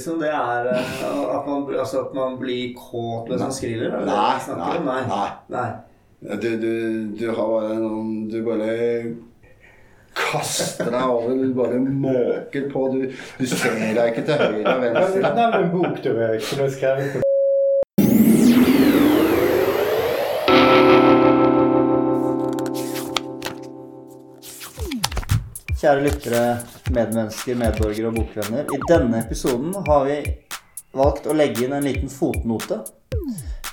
Liksom det er eh, at man, altså at man blir kåt mens man skriver? er Nei, om? nei, nei. nei. Du, du, du har bare noen Du bare kaster deg over, du bare måker på. Du, du ser deg ikke til høyre og venstre. Nei, men bok du er skrevet Kjære lyttere, medmennesker, medborgere og bokvenner. I denne episoden har vi valgt å legge inn en liten fotnote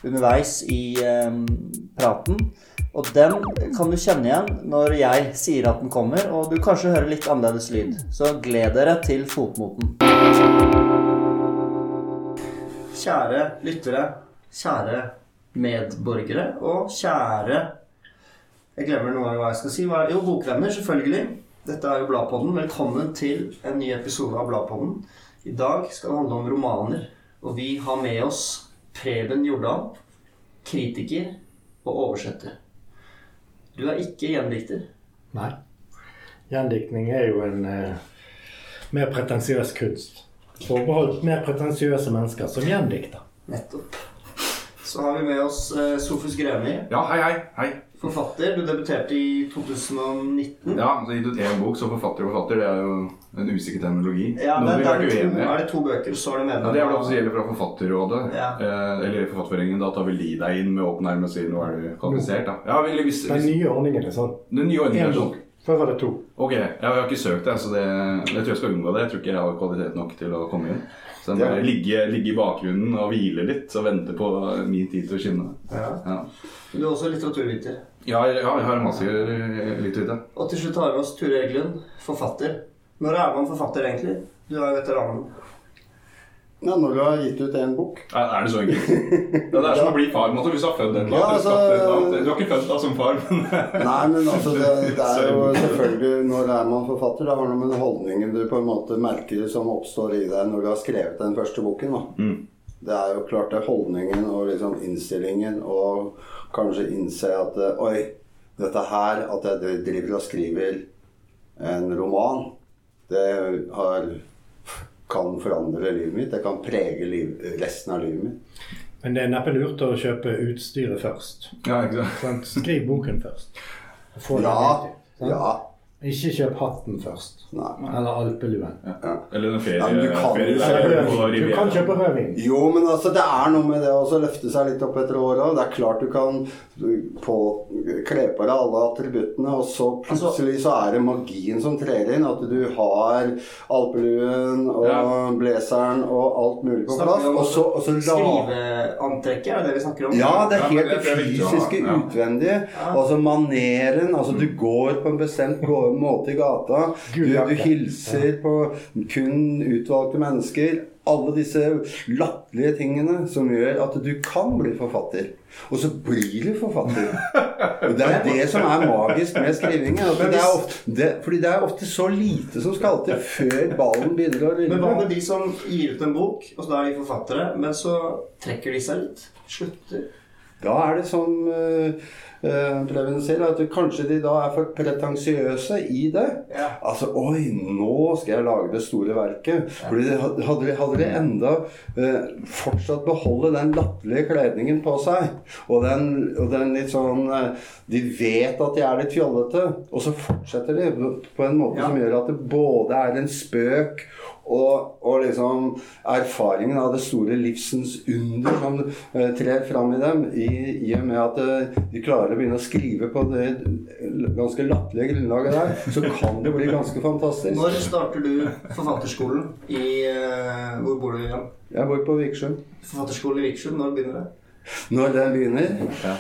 underveis i eh, praten. Og den kan du kjenne igjen når jeg sier at den kommer, og du kanskje hører litt annerledes lyd. Så gled dere til fotnoten. Kjære lyttere, kjære medborgere og kjære Jeg glemmer noen ganger hva jeg skal si. Jo, bokvenner, selvfølgelig. Dette er jo Bladpodden. Velkommen til en ny episode av Bladpodden. I dag skal det handle om romaner. Og vi har med oss Preben Jordal, kritiker og oversetter. Du er ikke gjendikter. Nei. Gjendiktning er jo en eh, mer pretensiøs kunst. Forbeholdt mer pretensiøse mennesker som gjendikter. Nettopp. Så har vi med oss eh, Sofus Greni. Ja, hei, hei. hei. Forfatter. Du debuterte i 2019. Ja, så gitt ut én bok, så forfatter og forfatter, det er jo en usikker terminologi. Ja, men da har er, vært det to, uenige er det to bøker, så er det ja, Det er det offisielle fra Forfatterrådet. Ja. Eh, eller Forfatterforeningen. Da tar vel de deg inn med åpen arm og sier nå er du kvalifisert. da. Ja, vel, hvis, Den hvis, nye ordningen er sånn. Den nye ordningen er sånn. Før var det to. Ok, jeg har ikke søkt det, så det, jeg tror jeg skal unngå det. Jeg tror ikke jeg har kvalitet nok til å komme inn. Så jeg bare Ja. ligge, ligge i bakgrunnen og hvile litt og vente på min tid til å skinne. Ja. Ja, Du er også litteraturviter. ja, jeg, har masse litt ute. Og til slutt har vi oss Ture Eglund, forfatter. Når er man forfatter, egentlig? Du er veteranen. Ja, når du har gitt ut én bok. Ja, er det så enkelt? Ja, det er som å bli far. Måtte, hvis du har født Ja, altså- Du har ikke født deg som far, men Nei, men altså, det, det er jo selvfølgelig Når er man forfatter? Det har noe med holdningen du på en måte merker som oppstår i deg når du har skrevet den første boken. da. Mm. Det er jo klart det er holdningen og liksom innstillingen og kanskje innse at eh, Oi, dette her, at jeg driver og skriver en roman, det har, kan forandre livet mitt. Det kan prege liv, resten av livet mitt. Men det er neppe lurt å kjøpe utstyret først. Ja, ikke sant? Skriv boken først. Ja, ja. Ikke kjøp hatten først. Nei. Eller alpeluen. Eller en ferie, Ja, du kan- ferie, Du kan kjøpe rødvin. Jo, men altså, det er noe med det å løfte seg litt opp etter året. og Det er klart du kan på, kle på deg alle attributtene, og så plutselig så er det magien som trer inn. At du har alpeluen og Ja. blazeren og alt mulig på plass. Og så, og så la... Skriveantrekket, er det det vi snakker om? Ja, det er helt det- er fysiske ja. utvendige. Altså maneren. Altså du går på en bestemt gå- måte i gata. Du, du hilser på kun utvalgte mennesker. Alle disse latterlige tingene som gjør at du kan bli forfatter. Og så blir du forfatter. Og det er det som er magisk med skriving. Altså, det ofte, det, fordi det er ofte så lite som skal til før ballen begynner å Men hva med de som gir ut en bok, og så da er de forfattere, men så trekker de seg litt? Slutter? Da er det som uh, Preben sier, at kanskje de da er for pretensiøse i det. Ja. Altså Oi, nå skal jeg lage det store verket. Fordi hadde, de, hadde de enda eh, fortsatt beholde den latterlige kledningen på seg, og den, og den litt sånn eh, De vet at de er litt fjollete, og så fortsetter de på en måte Ja. som gjør at det både er en spøk og, og liksom erfaringen av det store livsens under som eh, trer fram i dem, i, i og med at eh, de klarer å begynne å skrive på det ganske latterlige grunnlaget der, så kan det bli ganske fantastisk. Når starter du forfatterskolen i eh, Hvor bor du? Jan? Jeg bor på Vikersund. Forfatterskolen i Vikersund, når begynner det? Når den begynner Ja.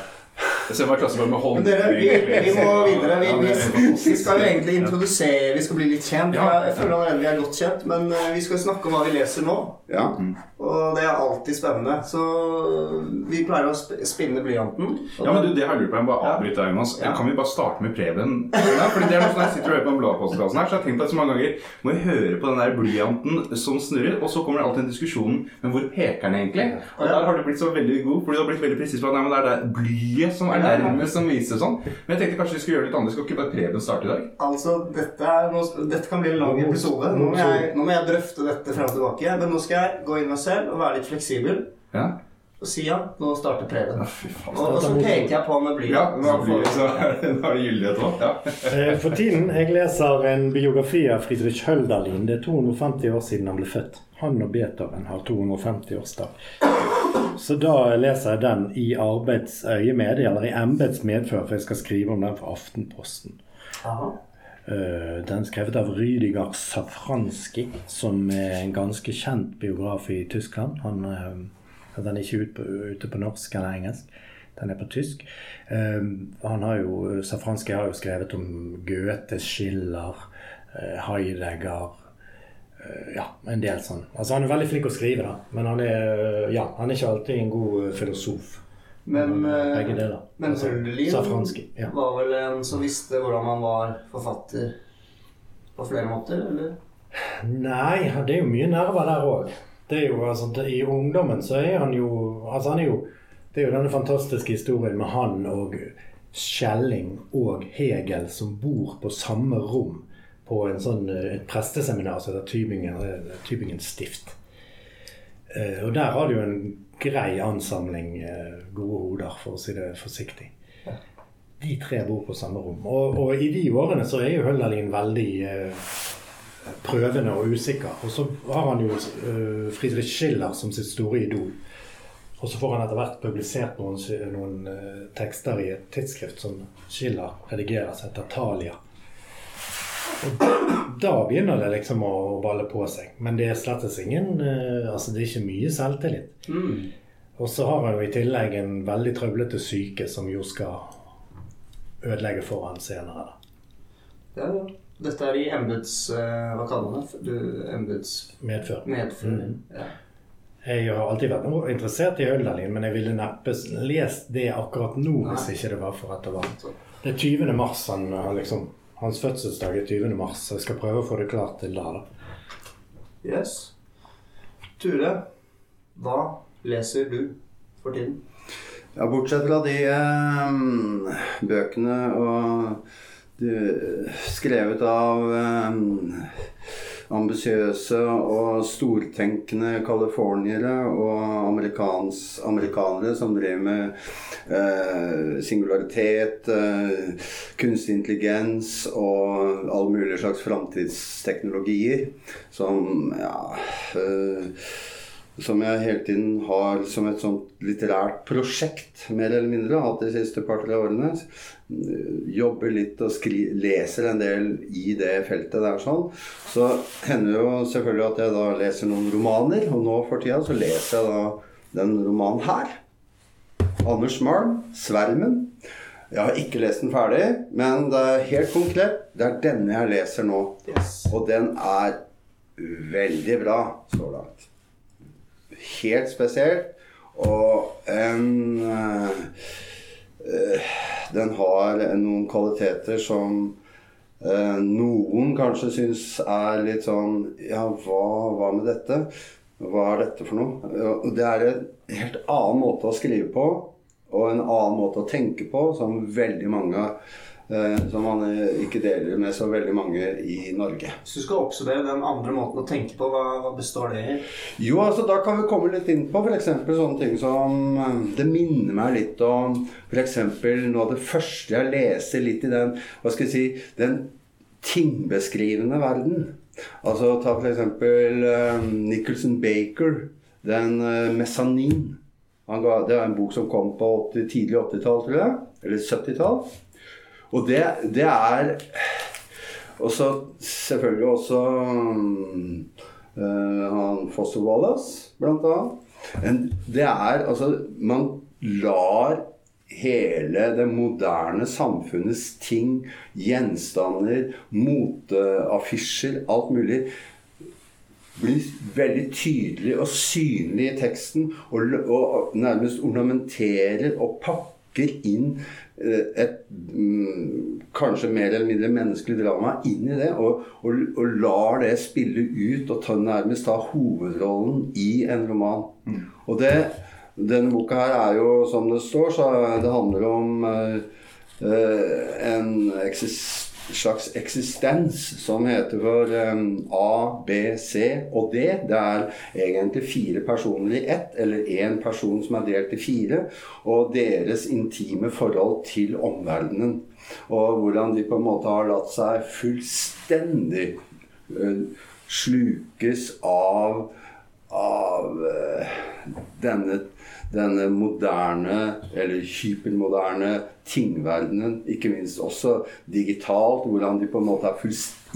Jeg ser meg med hånd. dere, vi, vi må videre. Vi, vi, vi skal jo egentlig introdusere, vi skal bli litt kjent. Jeg føler allerede vi er godt kjent, men eh, vi skal snakke om hva vi leser nå. Ja. Og det er alltid spennende. Så vi pleier å spinne blyanten. Ja, men du, det har jeg lurt på. Jeg må bare avbryte deg, Jonas. Kan vi bare starte med Preben? Ja, fordi det er noe sånn, Jeg sitter og hører på den bladpostkassen her, så jeg har tenkt på det så mange ganger. Må jeg høre på den der blyanten som snurrer, og så kommer det alltid en diskusjon Men hvor peker den egentlig? Og der har du blitt så veldig god, fordi du har blitt veldig presis på at nei, men det er det blyet som er nærmest som viser sånn. Men jeg tenkte kanskje vi skulle gjøre det litt annerledes. Skal ikke bare Preben starte i dag? Altså, dette, er, nå, dette kan bli en lang episode. Nå må, jeg, nå må jeg drøfte dette frem og tilbake. Men nå skal jeg gå inn meg selv og være litt fleksibel. Ja? Og si ja, nå starter Preben. Ja. Og, og så peker jeg på med blyant. Ja, blir så er det da er det gyldighet òg. Ja. Eh, For tiden jeg leser en biografi av Friedrich Hölderlin. Det er 250 år siden han ble født. Han og Beethoven har 250-årsdag. Så da leser jeg den i arbeidsøyemed, eller i embets medfør, for jeg skal skrive om den for Aftenposten. Aha. Eh, Den er skrevet av Rydiger Safranski, som er en ganske kjent biograf i Tyskland. Han, eh, den er ikke ute på, ute på norsk eller engelsk. Den er på tysk. Eh, Han har jo, Safranski har jo skrevet om Goethe, Schiller, Heidegger Ja, en del sånn. Altså Han er veldig flink å skrive, da. Men han er, ja, han er ikke alltid en god eh, filosof. Men, eh, Begge deler. men Altså, Safranski. Ja. var vel en som visste hvordan man var forfatter på flere måter, eller? Nei, det er jo mye nerver der òg. Det er jo, altså, det, I ungdommen så er han jo altså han er jo, Det er jo denne fantastiske historien med han og Skjelling og Hegel som bor på samme rom på en sånn, eh, et presteseminar som heter Tybingen, eh, Tybingen stift. Eh, Og der har du jo en grei ansamling eh, gode hoder, for å si det forsiktig. De tre bor på samme rom. Og, og i de årene så er jo Hölderlin veldig eh, prøvende og usikker. Og så har han jo eh, Friedrich Schiller som sitt store idol. Og så får han etter hvert publisert noen, noen eh, tekster i et tidsskrift som Schiller redigerer, som heter Talia. Og da begynner det liksom å balle på seg. Men det er slett ingen eh, Altså, det er ikke mye selvtillit. Mm. Og så har han jo i tillegg en veldig trøblete syke som jo skal ødelegge for han senere. Ja, ja. Dette er i embets... eh, hva kaller man det? Du, Medfør. medfør. Mm. Ja. Jeg har alltid vært noe interessert i Hölderlin, men jeg ville neppe lest det akkurat nå hvis ikke det var for at det var Det er 20. mars han har liksom Hans fødselsdag er 20. mars, så jeg skal prøve å få det klart til da. da. Yes. Ture, hva leser du for tiden? Ja, bortsett fra de eh, bøkene og de, skrevet av eh, ambisiøse og stortenkende californiere og amerikanere som drev med eh, singularitet, eh, kunstig intelligens og all mulig slags framtidsteknologier som ja eh, som jeg hele tiden har som et sånt litterært prosjekt, mer eller mindre, hatt de siste par-tre årene. Jobber litt og skri leser en del i det feltet der sånn. Så hender jo selvfølgelig at jeg da leser noen romaner, og nå for tida så leser jeg da den romanen her. Anders Malm, 'Svermen'. Jeg har ikke lest den ferdig, men det er helt konkret. Det er denne jeg leser nå. Yes. Og den er veldig bra så langt. Helt spesielt. Og en eh, Den har noen kvaliteter som eh, noen kanskje syns er litt sånn Ja, hva, hva med dette? Hva er dette for noe? Det er en helt annen måte å skrive på, og en annen måte å tenke på, som veldig mange eh, Som man eh, ikke deler med så veldig mange i Norge. Hvis du skal oppsummere den andre måten å tenke på, hva, består det i? Jo, altså da kan vi komme litt inn på f.eks. sånne ting som eh, Det minner meg litt om f.eks. noe av det første jeg leste litt i den Hva skal jeg si Den tingbeskrivende verden. Altså ta f.eks. Um, Nicholson Baker, den uh, Messanin. Han ga, det er en bok som kom på 80, tidlig 80-tall, tror jeg. Eller 70-tall. Og det, det er Og så selvfølgelig også øh, han Foster Wallace, blant annet. En, det er altså Man lar hele det moderne samfunnets ting, gjenstander, moteaffisjer, alt mulig blir veldig tydelig og synlig i teksten, og, og nærmest ornamenterer og pakker inn et mm, kanskje mer eller mindre menneskelig drama inn i det, og, og, og lar det spille ut og ta, nærmest ta hovedrollen i en roman. Og det Denne boka her er jo, som det står, så det handler om eh, eh, en eksis slags eksistens som heter for um, A, B, C og D. Det er egentlig fire personer i ett, eller én person som er delt i fire. Og deres intime forhold til omverdenen. Og hvordan de på en måte har latt seg fullstendig uh, slukes av av uh, denne, denne moderne, eller hypermoderne tingverdenen. Ikke minst også digitalt, hvordan de på en måte er, fullst-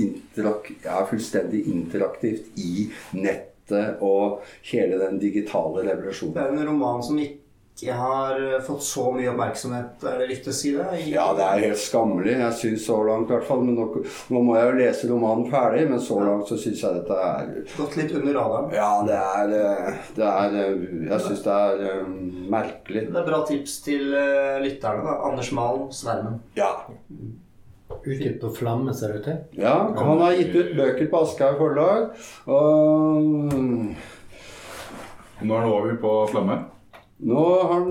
er fullstendig interaktivt i nettet og hele den digitale revolusjonen. Det er en roman som ikke har eh, fått så mye oppmerksomhet, er det riktig å si det? I- Ja, det er helt skammelig. Jeg syns så langt, i hvert fall. Men nå, nå må jeg jo lese romanen ferdig, men så langt så syns jeg dette er Gått litt under radaren. Ja, det er, eh, det er eh, Jeg syns det er um, merkelig. Det er bra tips til uh, lytterne. da. Anders Malen, 'Svermen'. Ja. Utgitt på Flamme, ser det ut til. ja. Han har gitt ut bøker på Aschehoug forlag. Og Nå er det over på Flamme. Nå har han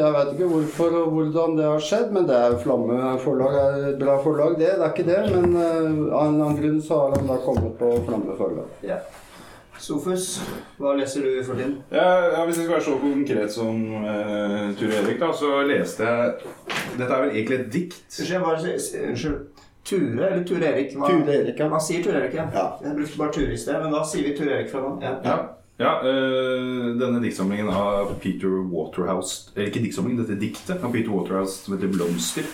Jeg vet ikke hvorfor og hvordan det har skjedd, men det er Flamme forlag er et bra forlag, det. Det er ikke det, men eh, av en eller annen grunn så har han da kommet på Flamme forlag. Ja. Sofus, hva leser du for tiden? Ja, ja, Hvis jeg skal være så konkret som uh, Ture Erik, da, så leste jeg Dette er vel egentlig et dikt. Unnskyld. Ture eller Ture Erik? Hva? Ture Erik, ja. Hva sier Ture Erik, ja. Ja. Jeg brukte bare Ture i sted, men da sier vi Ture Erik fra nå. Ja. Ja, ja øh, Denne diktsamlingen av Peter Waterhouse Eller ikke diktsamlingen, dette diktet av Peter Waterhouse som heter 'Blomster'.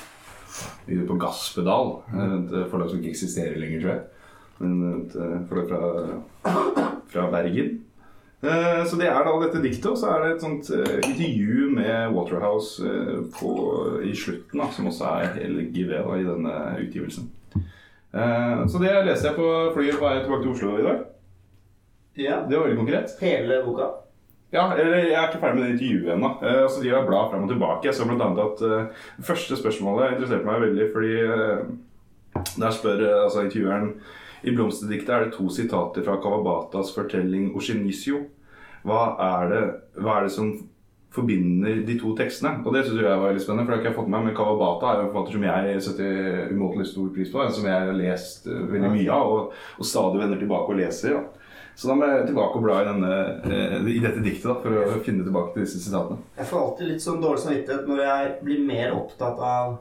Ute på Gasspedal. Et forlag som ikke eksisterer lenger, tror jeg. Men et forlag fra, fra Bergen. Eh, Så det er da dette diktet, og så er det et sånt eh, intervju med Waterhouse eh, på, i slutten, da, som også er LGV da, i denne utgivelsen. Eh, Så det leste jeg på flyet på vei tilbake til Oslo i dag. Ja. Det var veldig konkret. Hele boka. Ja, eller jeg er ikke ferdig med det intervjuet ennå. Eh, og så driver jeg blad fram og tilbake. Jeg så blant annet at uh, første spørsmålet interesserte meg veldig, fordi uh, der spør uh, altså intervjueren I blomsterdiktet er det to sitater fra Kawabatas fortelling 'Oshinisio'. Hva er det, hva er det som forbinder de to tekstene? Og det synes jeg var veldig spennende, for det har ikke jeg fått med meg. Men Kawabata er jo en forfatter som jeg setter umåtelig stor pris på. En som jeg har lest veldig mye av, og, og stadig vender tilbake og leser. Da. Så da må jeg tilbake og bla i, denne, eh, i dette diktet da, for å finne tilbake til disse sitatene. Jeg får alltid litt sånn dårlig samvittighet når jeg blir mer opptatt av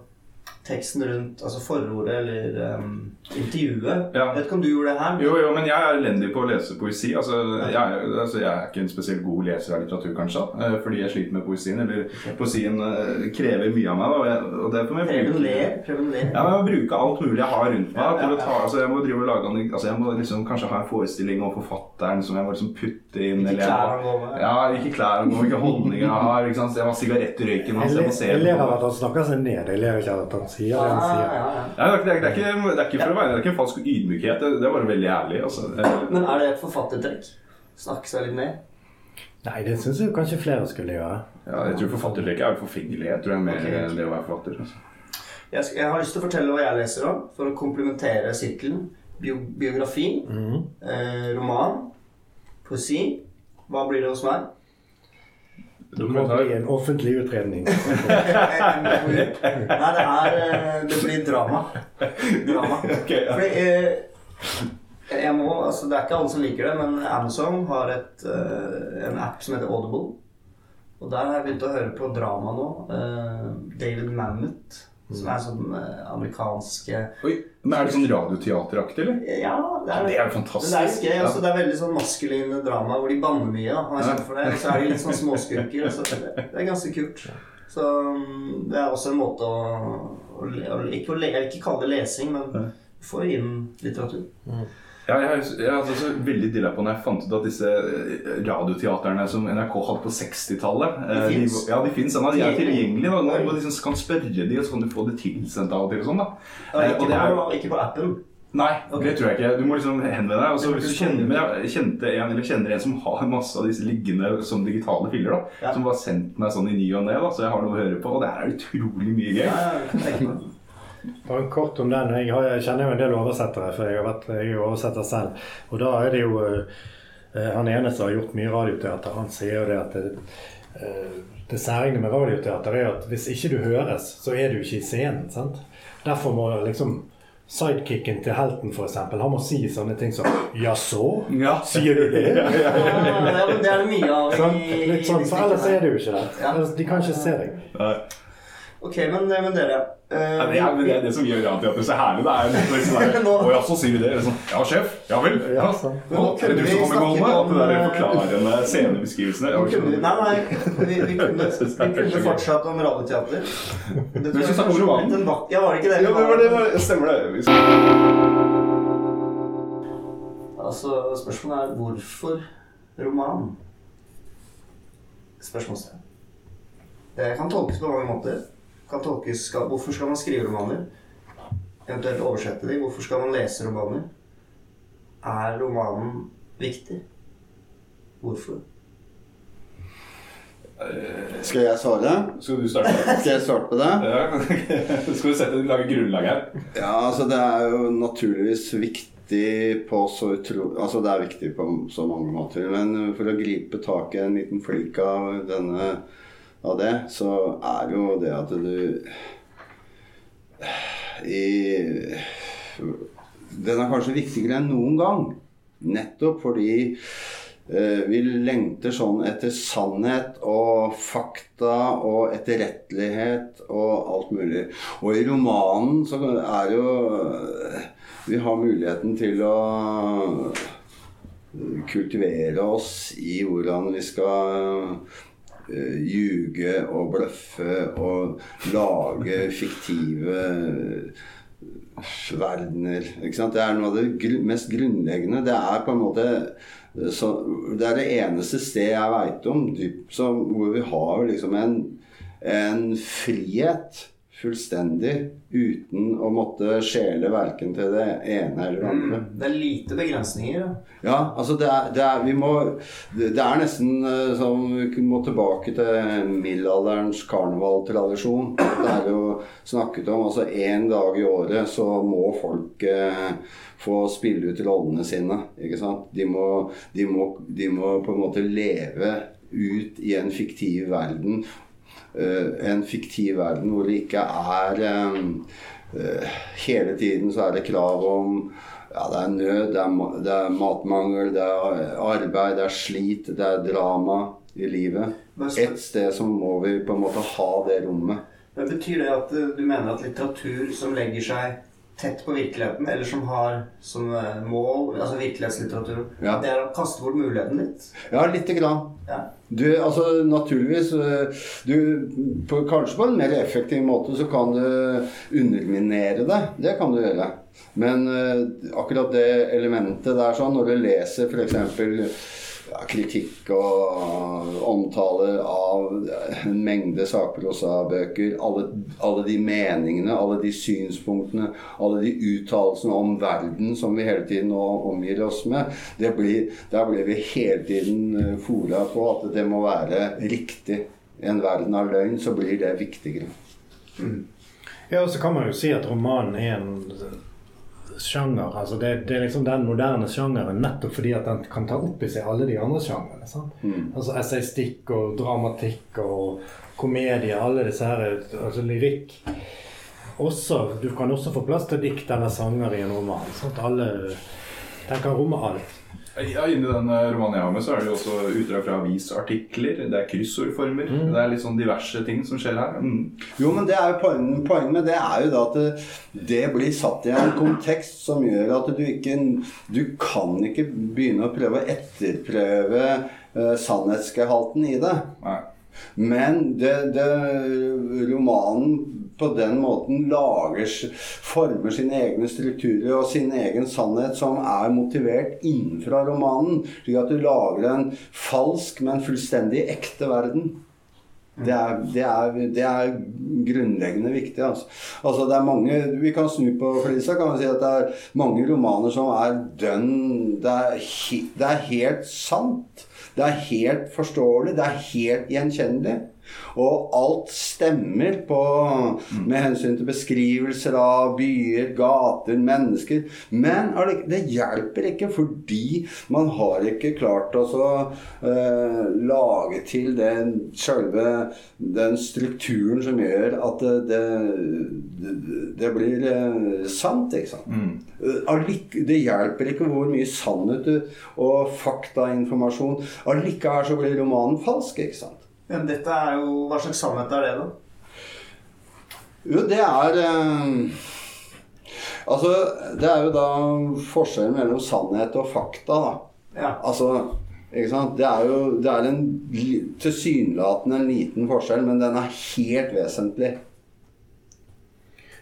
teksten rundt altså forordet eller um, intervjuet. Ja. Vet ikke om du gjorde det her? Jo, jo, men jeg er elendig på å lese poesi. Altså, jeg, er- altså, jeg er ikke en spesielt god leser av litteratur, kanskje, eh, fordi jeg sliter med poesien. Eller poesien uh, krever mye av meg, da, og, jeg, og derfor må jeg bruke. Ja, jeg må bruke alt mulig jeg har rundt meg. Ja, til ja, å ta, altså Jeg må drive og lage altså Jeg må liksom kanskje ha en forestilling om forfatteren som jeg må liksom putte inn. Ikke eller klær han går med. Ja, ikke klær han går med, ikke holdninger han har. Ikke sant? Jeg må ha sigarett i røyken hans. Jeg, Jeg må se jeg ler av at han snakker seg ned. Jeg ler ikke av at han sier det han Ja, sier. ja, ja. Nei, det er, det, er ikke, det er ikke for å være Det er ikke en falsk ydmykhet. Det, det er bare veldig ærlig. Altså. Men er det et forfattertrekk? Snakke seg litt ned? Nei, det syns jeg kanskje flere skulle gjøre. Ja, jeg tror forfatterlekket er forfengelighet. tror jeg mer okay. enn det å være forfatter. Altså. Jeg, jeg har lyst til å fortelle hva jeg leser om, for å komplementere sirkelen. Bio, biografi, mm. eh, roman, poesi. Hva blir det hos meg? Det må bli en offentlig utredning. Nei, det er eh, Det blir drama. Drama. Fordi eh, jeg må, altså Det er ikke alle som liker det, men Amazon har et, eh, en app som heter Audible. Og der har jeg begynt å høre på drama nå. Eh, David Mamet, som er sånn eh, amerikanske Oi, men Er det sånn radioteateraktig, eller? Ja, det er, Det er fantastisk. Men det er, gøy, altså, det er veldig sånn maskuline drama hvor de banner mye. Er for det. Og så er de litt sånn småskurker. Så det, det er ganske kult. Så mm, det er også en måte å, å, å Ikke, å vil ikke kalle det lesing, men få inn litteratur. Ja, jeg, jeg hadde så veldig dilla på når jeg fant ut at disse eh, radioteaterne som NRK hadde på 60-tallet De eh, finnes. Ja, de fins. De er tilgjengelige. Da. Nå liksom kan spørre de, og så kan du få det tilsendt av og til. og sånn da. Ja, Eh, ikke, og det er, på, ikke på appen. nei, okay. det tror jeg ikke. Du må liksom henvende deg. Og så hvis du kjenner, kjente en, eller kjenner en som har masse av disse liggende som digitale filer, da, Ja. som har sendt meg sånn i ny og ne, så jeg har noe å høre på. Og det er utrolig mye gøy. Ja, ja. Bare kort om den. Jeg, har, jeg kjenner jo en del oversettere, for jeg har vært jeg er jo oversetter selv. Og da er det jo eh, Eh, Han ene som har gjort mye radioteater, han sier jo det at det, eh, det særegne med radioteater er at hvis ikke du høres, så er du ikke i scenen. sant? Derfor må liksom sidekicken til helten, f.eks., han må si sånne ting som 'Jaså? Ja. Sier du det?' Ja, det er det mye av Sånn, litt sånn, for ellers er det jo ikke det. Ja. De kan ikke se deg. Nei. Ok, men, men dere uh, Ja, det, er, men det er det som gjør radioteater så herlig. Det er litt sånn der, Nå- Å ja, så sier vi det. Sånn, ja, sjef. Ja vel. Ja. ja. Nå er det du som kommer gående? At det der om, forklarende scenebeskrivelsene ja, Vi kunne, nei, nei, vi, vi kunne, Jeg vi kunne fortsatt om radioteater. Det Vi skal snakke om romanen. Ja, var det ikke det? Ja, det var det. var- Stemmer det. Vi skal- Altså, spørsmålet er hvorfor roman? Spørsmålstegn. Det kan tolkes på mange måter. Kan tolkes, skal, hvorfor skal man skrive romaner? Eventuelt oversette dem. Hvorfor skal man lese romaner? Er romanen viktig? Hvorfor? Skal jeg svare? Skal du starte? Skal jeg starte på det? Ja. Skal du sette, lage grunnlag her? Ja, altså det er jo naturligvis viktig på så utro... Altså det er viktig på så mange måter. Men for å gripe tak i en liten flik av denne av det, så er jo det at du i Den er kanskje viktigere enn noen gang. Nettopp fordi eh, vi lengter sånn etter sannhet og fakta og etterrettelighet og alt mulig. Og i romanen så er jo Vi har muligheten til å kultivere oss i hvordan vi skal eh, ljuge og bløffe og lage fiktive verdener. Ikke sant? Det er noe av det gr mest grunnleggende. Det er på en måte så, Det er det eneste sted jeg veit om dyp, som, hvor vi har liksom en, en frihet fullstendig uten å måtte skjele verken til det ene eller det andre. Det er lite begrensninger. da. Ja, altså det er, det er, vi må, det det er nesten eh, som vi må tilbake til middelalderens karnevaltradisjon. Det er jo snakket om altså én dag i året så må folk eh, få spille ut rollene sine. ikke sant? De må, de, må, de må på en måte leve ut i en fiktiv verden. Eh, en fiktiv verden hvor det ikke er eh, eh, Hele tiden så er det krav om ja, det er nød, det er, det er matmangel, det er arbeid, det er slit, det er drama i livet. Et sted så må vi på en måte ha det rommet. Men Betyr det at du mener at litteratur som legger seg tett på virkeligheten, eller som har som mål altså virkelighetslitteratur, Ja. det er å kaste bort muligheten litt? Ja, lite grann. Ja. Du, altså naturligvis eh, du, på, Kanskje på en mer effektiv måte så kan du underminere det. Det kan du gjøre. Men eh, akkurat det elementet der sånn, når du leser f.eks. Ja, kritikk og omtaler av en mengde sakprosabøker, alle, alle de meningene, alle de synspunktene, alle de uttalelsene om verden som vi hele tiden nå omgir oss med, blir, der blir vi hele tiden fora på at det må være riktig. I en verden av løgn så blir det viktigere. Ja, og så kan man jo si at romanen er en sjanger. altså det, det er liksom den moderne sjangeren nettopp fordi at den kan ta opp i seg alle de andre sjangerne. Mm. Altså essaystikk og dramatikk og komedie, alle disse her, altså lyrikk. Også, du kan også få plass til dikt eller sanger i en roman. sant? Alle, den kan romme alt. Ja, Inni den eh, romanen jeg har med, så er det jo også utdrag fra avisartikler. Det er kryssordformer. Det er litt sånn diverse ting som skjer her. Mm. Jo, men det er jo poenget, poenget med det er jo da at det, det blir satt i en kontekst som gjør at du ikke Du kan ikke begynne å prøve å etterprøve uh, sannhetsgehalten i det. Nei. Men det, det, romanen på den måten lager, former sine egne strukturer og sin egen sannhet som er motivert innenfra romanen. Slik at du lager en falsk, men fullstendig ekte verden. Det er, det, er, det er grunnleggende viktig. Altså. altså det er mange, Vi kan snu på flisa kan vi si at det er mange romaner som er dønn det det er helt sant. Det er helt forståelig. Det er helt gjenkjennelig. Og alt stemmer på, med hensyn til beskrivelser av byer, gater, mennesker. Men det hjelper ikke, fordi man har ikke klart å så, eh, lage til den selve den strukturen som gjør at det, det, det blir eh, sant, ikke sant. Mm. Det hjelper ikke hvor mye sannhet og faktainformasjon Allikevel så blir romanen falsk, ikke sant. Men dette er jo Hva slags sannhet er det, da? Jo, det er eh, Altså, det er jo da forskjellen mellom sannhet og fakta, da. Ja. Altså, ikke sant? Det er jo det er en tilsynelatende en liten forskjell, men den er helt vesentlig.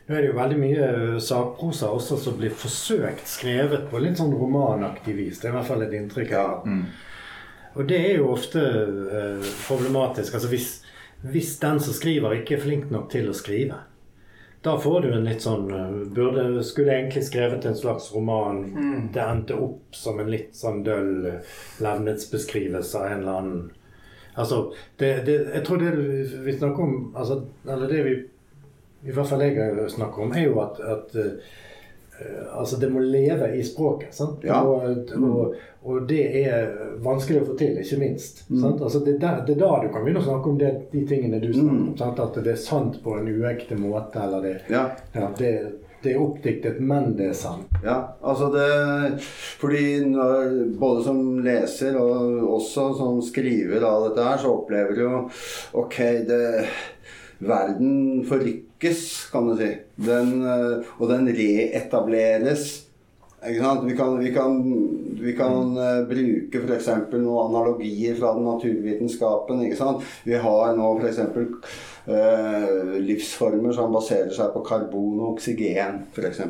Nå er det jo veldig mye eh, sakprosa også som blir forsøkt skrevet på litt sånn romanaktig vis. Det er i hvert fall et inntrykk. jeg har. Og det er jo ofte eh, problematisk. Altså hvis, hvis den som skriver, ikke er flink nok til å skrive, da får du en litt sånn eh, burde, Skulle egentlig skrevet en slags roman. Det endte opp som en litt sånn døll eh, levnetsbeskrivelse av en eller annen Altså, det, det, jeg tror det vi snakker om altså, Eller det vi i hvert fall jeg snakker om, er jo at, at eh, altså det må leve i språket. Sant? Ja. Og, og, og det er vanskelig å få til, ikke minst. Sant? Altså det, er der, det er da du kan begynne å snakke om det, de tingene du snakker om. Sant? At det er sant på en uekte måte, eller det, Ja. ja, det, det er oppdiktet, men det er sant. Ja, altså det Fordi når, både som leser og også som skriver av dette her, så opplever du jo Ok, det Verden forrykkes, kan du si. Den, eh, og den reetableres. Ikke sant? Vi kan, vi kan, vi kan uh, bruke f.eks. noen analogier fra den naturvitenskapen. Ikke sant? Vi har nå f.eks. Uh, livsformer som baserer seg på karbon og oksygen, f.eks.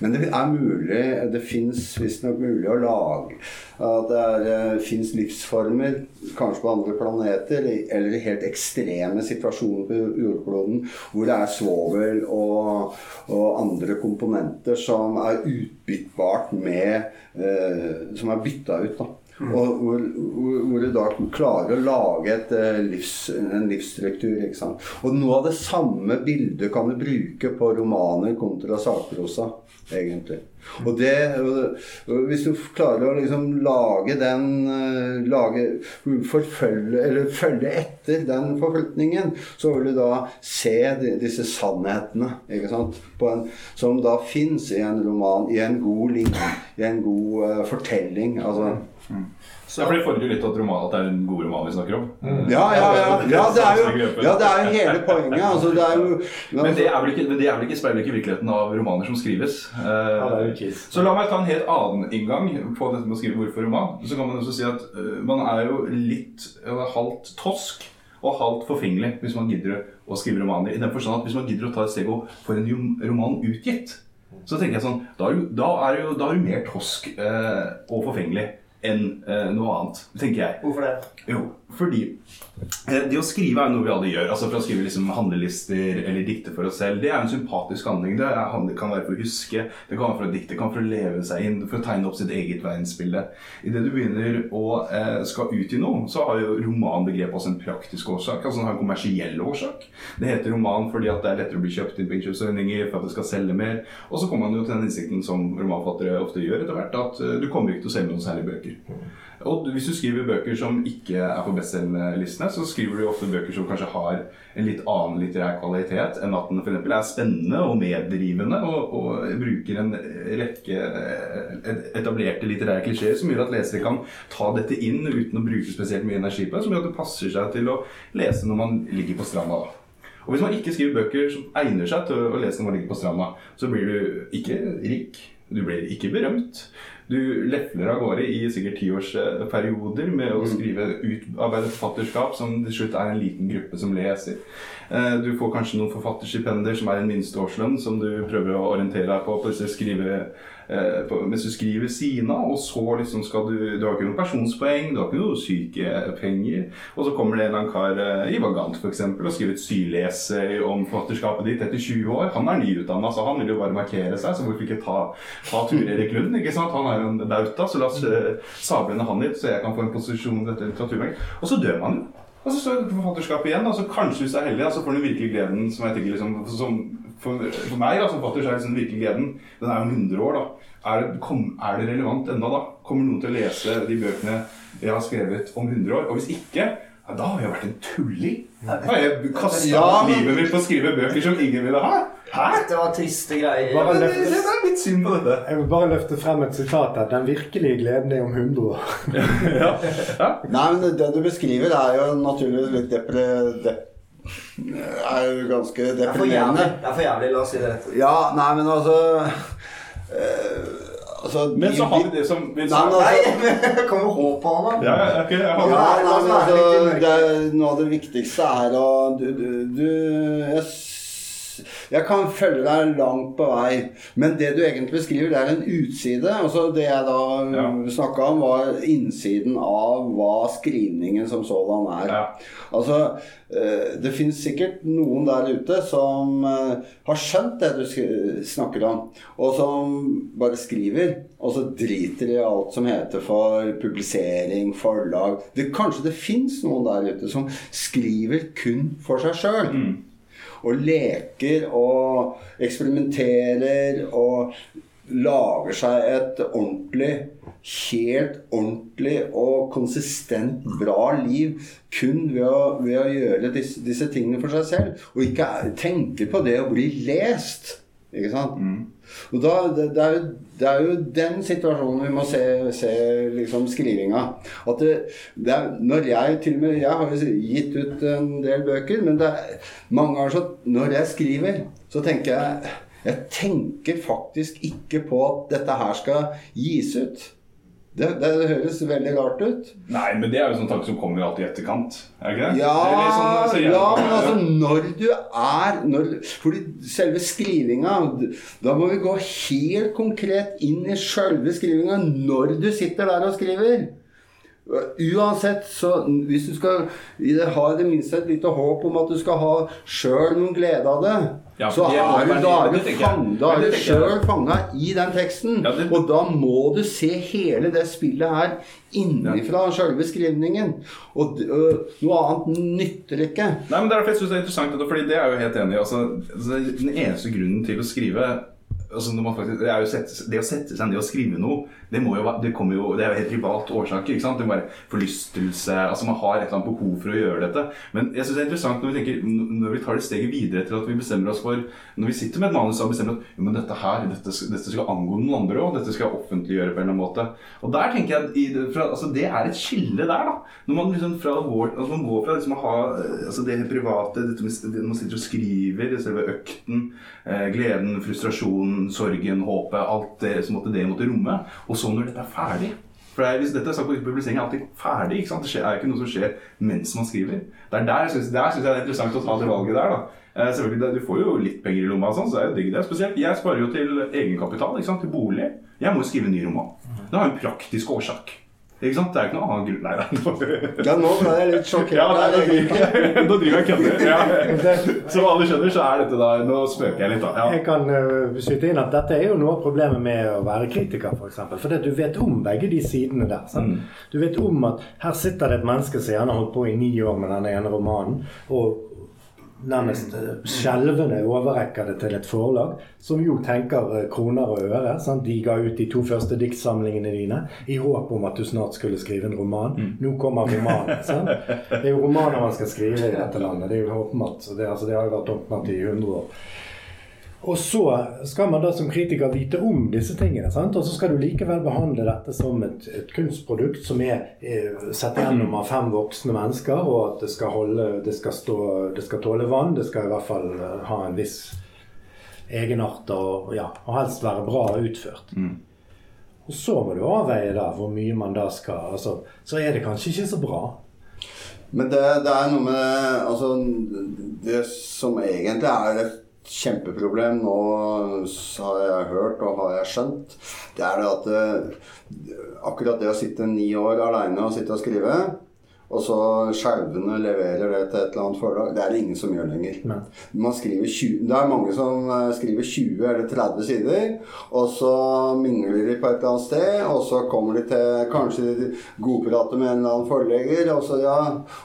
Men det er mulig, det fins visstnok mulig å lage at det uh, fins livsformer, kanskje på andre planeter, eller i helt ekstreme situasjoner på jordkloden, hvor det er svovel og, og andre komponenter som er utbyttbart med uh, Som er bytta ut. da og hvor, hvor, hvor du da klarer å lage et, eh, livs, en livsstruktur. ikke sant? Og noe av det samme bildet kan du bruke på romaner kontra sakprosa, egentlig. Og det, hvis du klarer å liksom lage den eh, lage, forfølge, eller følge etter den forflytningen, så vil du da se disse sannhetene ikke sant? En, som da fins i en roman, i en god i en god eh, fortelling. altså Ja, for Det fordrer jo litt at, roman, at det er en god roman vi snakker om. Ja, ja, ja. ja, det, er jo, ja det er jo hele poenget. Altså, det er jo, Men det er vel ikke, men det er vel ikke, speiler ikke virkeligheten av romaner som skrives. Uh, så la meg ta en helt annen inngang på dette med å skrive hvorfor roman. Så kan man også si at uh, man er jo litt uh, halvt tosk og halvt forfengelig hvis man gidder å skrive romaner. I den forstand at hvis man gidder å ta et steg og få en roman utgitt, så tenker jeg sånn Da er du, da er du, da er du mer tosk eh, og forfengelig enn eh, noe annet, tenker jeg. Hvorfor det? Jo, fordi eh, det å skrive er noe vi alle gjør. Altså For å skrive liksom handlelister eller dikte for oss selv, det er en sympatisk handling. Det, kan være for å huske, det kan være for å dikte, det kan være for å leve seg inn, for å tegne opp sitt eget verdensbilde. Idet du begynner å eh, skal i noe, så har jo romanbegrepet også en praktisk årsak. Altså en kommersiell årsak. Det heter roman fordi at det er lettere å bli kjøpt inn på innkjøpsordninger, for at det skal selge mer. Og så kommer man jo til den innsikten som romanfattere ofte gjør etter hvert, at eh, du kommer ikke til å selge noen særlige bøker. Og hvis du skriver bøker som ikke er på bestselgerlistene, så skriver du ofte bøker som kanskje har en litt annen litterær kvalitet enn at den eksempel er spennende og meddrivende og, og bruker en rekke eh, etablerte litterære klisjeer som gjør at lesere kan ta dette inn uten å bruke spesielt mye energi på det, som gjør at det passer seg til å lese når man ligger på stranda. da. Og hvis man ikke skriver bøker som egner seg til å lese når man ligger på stranda, så blir du ikke rik, du blir ikke berømt. Du lefler av gårde i sikkert tiårsperioder med å skrive utarbeidet forfatterskap som til slutt er en liten gruppe som leser. Eh, Du får kanskje noen forfatterstipender som er en minste årslønn som du prøver å orientere deg på, på disse skrive, eh, mens du skriver siden av. Og så liksom skal du Du har ikke noen pensjonspoeng, du har ikke noen sykepenger. Og så kommer det en eller annen kar, i Ivar Gant f.eks., og skriver et syleser om forfatterskapet ditt etter 20 år. Han er nyutdanna, så han vil jo bare markere seg, så hvorfor ikke ta, ta Ture Erik Lund? ikke sant? Han er jo en bauta, så la oss eh, sable ned han litt, så jeg kan få en posisjon i dette litteraturverket. Og så dør man jo. Og så står forfatterskapet igjen, og så kanskje hvis du er heldig, så får du virkelig gleden som jeg tenker liksom, som, for, for meg da, som fatter, så er liksom virkelig gleden Den er jo om 100 år, da. Er det, kom, er det relevant ennå, da? Kommer noen til å lese de bøkene jeg har skrevet om 100 år? Og hvis ikke, ja, da har jeg vært en tulling. Da har jeg kasta Ja, men- livet mitt på å skrive bøker som ingen ville ha. Hæ? Det var triste greier. Bare løfte- det er litt synd på dette. Jeg vil bare løfte frem et sitat her. Den virkelige gleden er om 100 år. Ja. Ja. Nei, men det du beskriver, er jo naturligvis litt depre... Er ganske er deprimerende. Det er for jævlig, La oss si det rett. Ja, nei, men altså eh, Altså Men så har vi det som. Nei, men- Nei, kommer håp på han, da. Ja, ja, ok, Ja, Ja, nei, oss men være altså, det Noe av det viktigste er å du, du, du jeg, jeg kan følge deg langt på vei, men det du egentlig beskriver, det er en utside. Altså det jeg da Ja. snakka om, var innsiden av hva skrivningen som sådan er. Ja. Altså, eh, det finnes sikkert noen der ute som eh, har skjønt det du snakker om, og som bare skriver, og så driter i alt som heter for publisering, forlag. Det, kanskje det fins noen der ute som skriver kun for seg sjøl. Mm. Og leker og eksperimenterer og lager seg et ordentlig, helt ordentlig og konsistent bra liv kun ved å, ved å gjøre disse, disse tingene for seg selv. Og ikke tenke på det å bli lest. Ikke sant? Og da, det, det, er jo, det er jo den situasjonen vi må se, se liksom skrivinga. At det, er, når jeg til og med Jeg har jo gitt ut en del bøker, men det er mange ganger så Når jeg skriver, så tenker jeg Jeg tenker faktisk ikke på at dette her skal gis ut. Det, det, det høres veldig rart ut. Nei, men det er jo sånn tanke som kommer alltid i etterkant. Er ikke det? Ja, Det sånn, altså, ja, men altså når du er når, Fordi selve skrivinga Da må vi gå helt konkret inn i selve skrivinga når du sitter der og skriver. Uansett, så hvis du skal ha i det minste et lite håp om at du skal ha sjøl noen glede av det, Ja, så har du, da du, sjøl fanga i den teksten. Ja, det- Og da må du se hele det spillet her innenfra sjølve skrivningen. Og øh, noe annet nytter ikke. Nei, men det er derfor jeg synes det er interessant, fordi det er jeg jo helt enig i. Altså, altså, den eneste grunnen til å skrive altså, når faktisk, det, sette, det å sette seg ned og skrive noe, det, jo, det, jo, det er jo helt privat årsaker. ikke sant? Det må være forlystelse altså Man har et eller annet behov for å gjøre dette. Men jeg synes det er interessant når vi, tenker, når vi tar det steget videre til at vi bestemmer oss for Når vi sitter med et manus og bestemmer at jo, men dette her, dette, dette skal angå noen andre òg, dette skal jeg offentliggjøre på en eller annen måte. Og der tenker jeg i, fra, altså, Det er et skille der, da. Når man liksom fra går, altså, man går fra liksom å ha altså, det private, det man sitter og skriver, selve økten, eh, gleden, frustrasjonen, sorgen, håpet, alt det som måtte, det måtte romme. Og så når dette er ferdig for det er, hvis dette er sagt på publisering er alltid ferdig. ikke sant? Det er ikke noe som skjer mens man skriver. Det er der jeg jeg det er interessant å ta det valget der. da. Eh, selvfølgelig, Du får jo litt penger i lomma, sånn, så det er jo digg det. Spesielt, Jeg sparer jo til egenkapital, ikke sant? til bolig. Jeg må jo skrive en ny roman. Det har en praktisk årsak. Ikke sant? Det er ikke noe annen grunn Nei da. Ja, nå ble jeg litt sjokkert. Ja, nei, nå driver driver jeg og kødder. Ja. Som alle skjønner, så er dette da Nå spøker jeg litt, da. Ja. Jeg kan uh, skyte inn at dette er jo noe av problemet med å være kritiker, f.eks. For, for det, du vet om begge de sidene der. Sant? Mm. Du vet om at her sitter det et menneske som gjerne har holdt på i ni år med denne ene romanen, og nærmest skjelvende overrekker det til et forlag, som jo tenker eh, kroner og øre. Sant? De ga ut de to første diktsamlingene dine i håp om at du snart skulle skrive en roman. Nå kommer romanen. Sant? Det er jo romaner man skal skrive i dette landet. Det er jo åpenbart. Det, altså, det har jo vært åpenbart i 100 år. Og så skal man da som kritiker vite om disse tingene. Sant? Og så skal du likevel behandle dette som et, et kunstprodukt som er eh, sett gjennom av fem voksne mennesker, og at det skal, holde, det skal, stå, det skal tåle vann. Det skal i hvert fall eh, ha en viss egenart og, ja, og helst være bra utført. Og så må du avveie da hvor mye man da skal altså, Så er det kanskje ikke så bra. Men det, det er noe med Altså, det som egentlig er et kjempeproblem nå, har jeg hørt og har jeg skjønt, det er det at det, akkurat det å sitte ni år aleine og sitte og skrive, og så skjelvende leverer det til et eller annet forlag. Det er det ingen som gjør lenger. Man 20, det er mange som eh, skriver 20 eller 30 sider, og så mingler de på et eller annet sted, og så kommer de til Kanskje de godprater med en eller annen forlegger, og så, ja,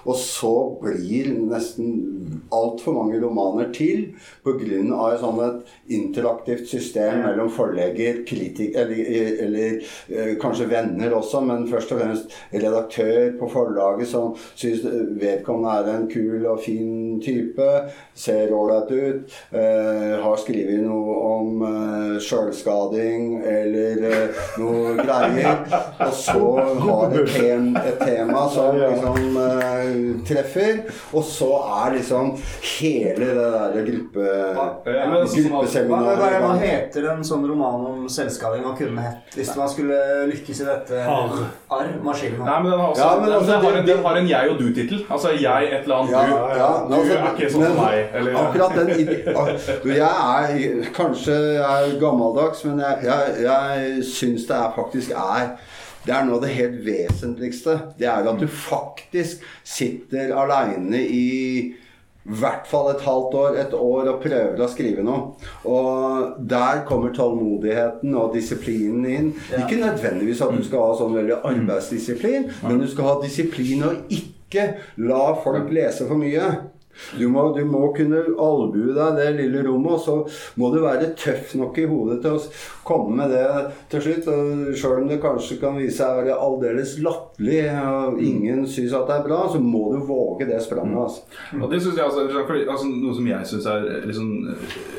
og så blir nesten altfor mange romaner til pga. et sånn et interaktivt system mellom forlegger, kritik, eller, eller eh, kanskje venner også, men først og fremst redaktør på forlaget som syns vedkommende er en kul og fin type, ser ålreit ut, eh, har skrevet noe om eh, sjølskading eller eh, noe greier, og så har et, tem, et tema som liksom eh, treffer, og så er liksom hele det der gruppe, Ja, men Hva, hva, gruppeseminaret hva gang. heter en sånn roman om selvskading man kunne hett hvis man skulle lykkes i dette? Arr. Arr. Maskinen. Nei, men den har, også, Ja, men den, altså, den, har en, den har en jeg og du-tittel. Altså jeg et eller annet, Ja, du. ja, Du altså, er ikke sånn men som meg. Eller, Akkurat den Du, Jeg er kanskje jeg er gammeldags, men jeg, jeg, jeg syns det er faktisk er det er noe av det helt vesentligste. Det er at du faktisk sitter aleine i i hvert fall et halvt år, et år, og prøver å skrive noe. Og der kommer tålmodigheten og disiplinen inn. Ja. Ikke nødvendigvis at du skal ha sånn veldig arbeidsdisiplin, men du skal ha disiplin og ikke la folk lese for mye. Du må, du må kunne albue deg det lille rommet, og så må du være tøff nok i hodet til å komme med det til slutt. Sjøl om det kanskje kan vise seg å være aldeles latterlig, og ingen syns at det er bra, så må du våge det spranget. Altså. Og det synes jeg altså, fordi, altså, Noe som jeg syns er liksom,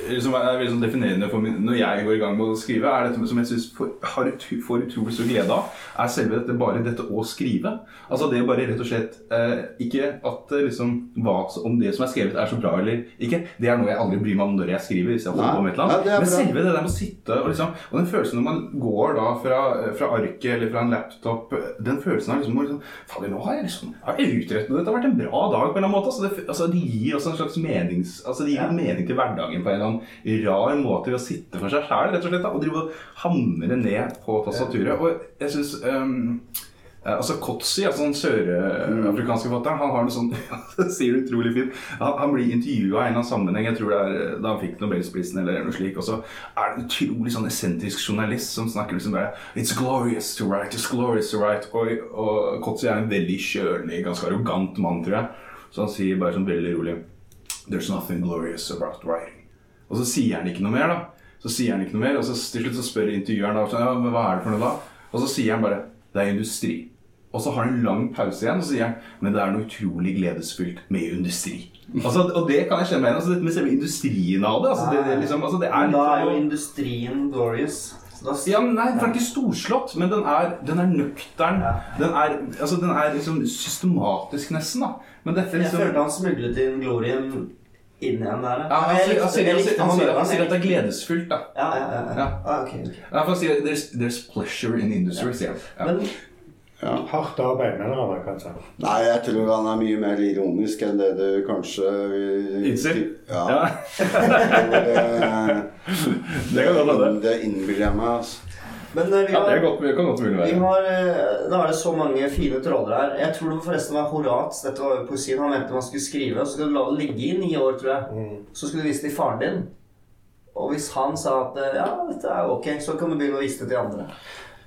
liksom er veldig sånn definerende for min, når jeg går i gang med å skrive, er dette som jeg synes får, utrolig stor glede av, er selve dette bare dette å skrive. Altså det bare rett og slett eh, Ikke at eh, liksom hva, om det som er skrevet, er så bra eller ikke. Det er noe jeg aldri bryr meg om når jeg skriver. hvis jeg holder på med et eller annet. det er Men selve det der med å sitte og liksom Og den følelsen når man går da fra, fra arket eller fra en laptop Den følelsen av liksom, liksom Fader, nå har jeg liksom har jeg utrettet dette. Det har vært en bra dag på en eller annen måte. Altså, det, altså, det gir også en slags menings, altså, det gir ja. mening til hverdagen på en eller annen rar måte ved å sitte for seg sjæl og Og drive og hamre ned på tastaturet. Og jeg syns Eh, altså Kotsi, altså den sørafrikanske forfatteren, han har noe sånn det sier det utrolig fint. Han, han blir intervjua i en eller sammenheng, jeg tror det er eh, da han fikk Nobelsprisen eller noe slik. Og så er det en utrolig sånn essentrisk journalist som snakker liksom bare It's glorious to write, it's glorious to write. Og, og Kotsi er en veldig kjølig, ganske arrogant mann, tror jeg. Så han sier bare sånn veldig rolig There's nothing glorious about writing. Og så sier han ikke noe mer, da. Så sier han ikke noe mer, og så til slutt så spør intervjueren da, ja, men hva er det for noe da? Og så sier han bare det er industri. Og så har han en lang pause igjen, og så sier han men det er noe utrolig gledesfylt med industri. Altså, og det kan jeg kjenne meg igjen. Altså, med selve industrien av det. Altså, det, det, liksom, altså, det er Men litt da er jo industrien glorious. Ja, men nei, for den er ikke storslått, men den er, den er nøktern. Den er, altså, den er liksom systematisk, nesten. da. Men dette Jeg liksom følte han smuglet inn glorien inn igjen der. ja, han, sier, at det er gledesfullt, da. Ja, ja, ja. ja. Ah, ok, ok. Ja, for han sier there's, there's pleasure in industry, Ja. han. Ja. Hardt arbeid, mener han vel kanskje. Nei, jeg tror han er mye mer ironisk enn det du kanskje Innser? Ja. Ja. Det, Det kan godt hende. det innbiller jeg meg, altså. Men vi har, Ja, det er godt, det kan godt mulig vi være. har eh, Da er det så mange fine tråder her. Jeg tror det forresten var Horat, Dette var jo poesien han mente man skulle skrive. Og så skulle du la det ligge i ni år, tror jeg. Så skulle du vise det til faren din. Og hvis han sa at eh, ja, dette er ok, så kan du begynne å vise det til andre.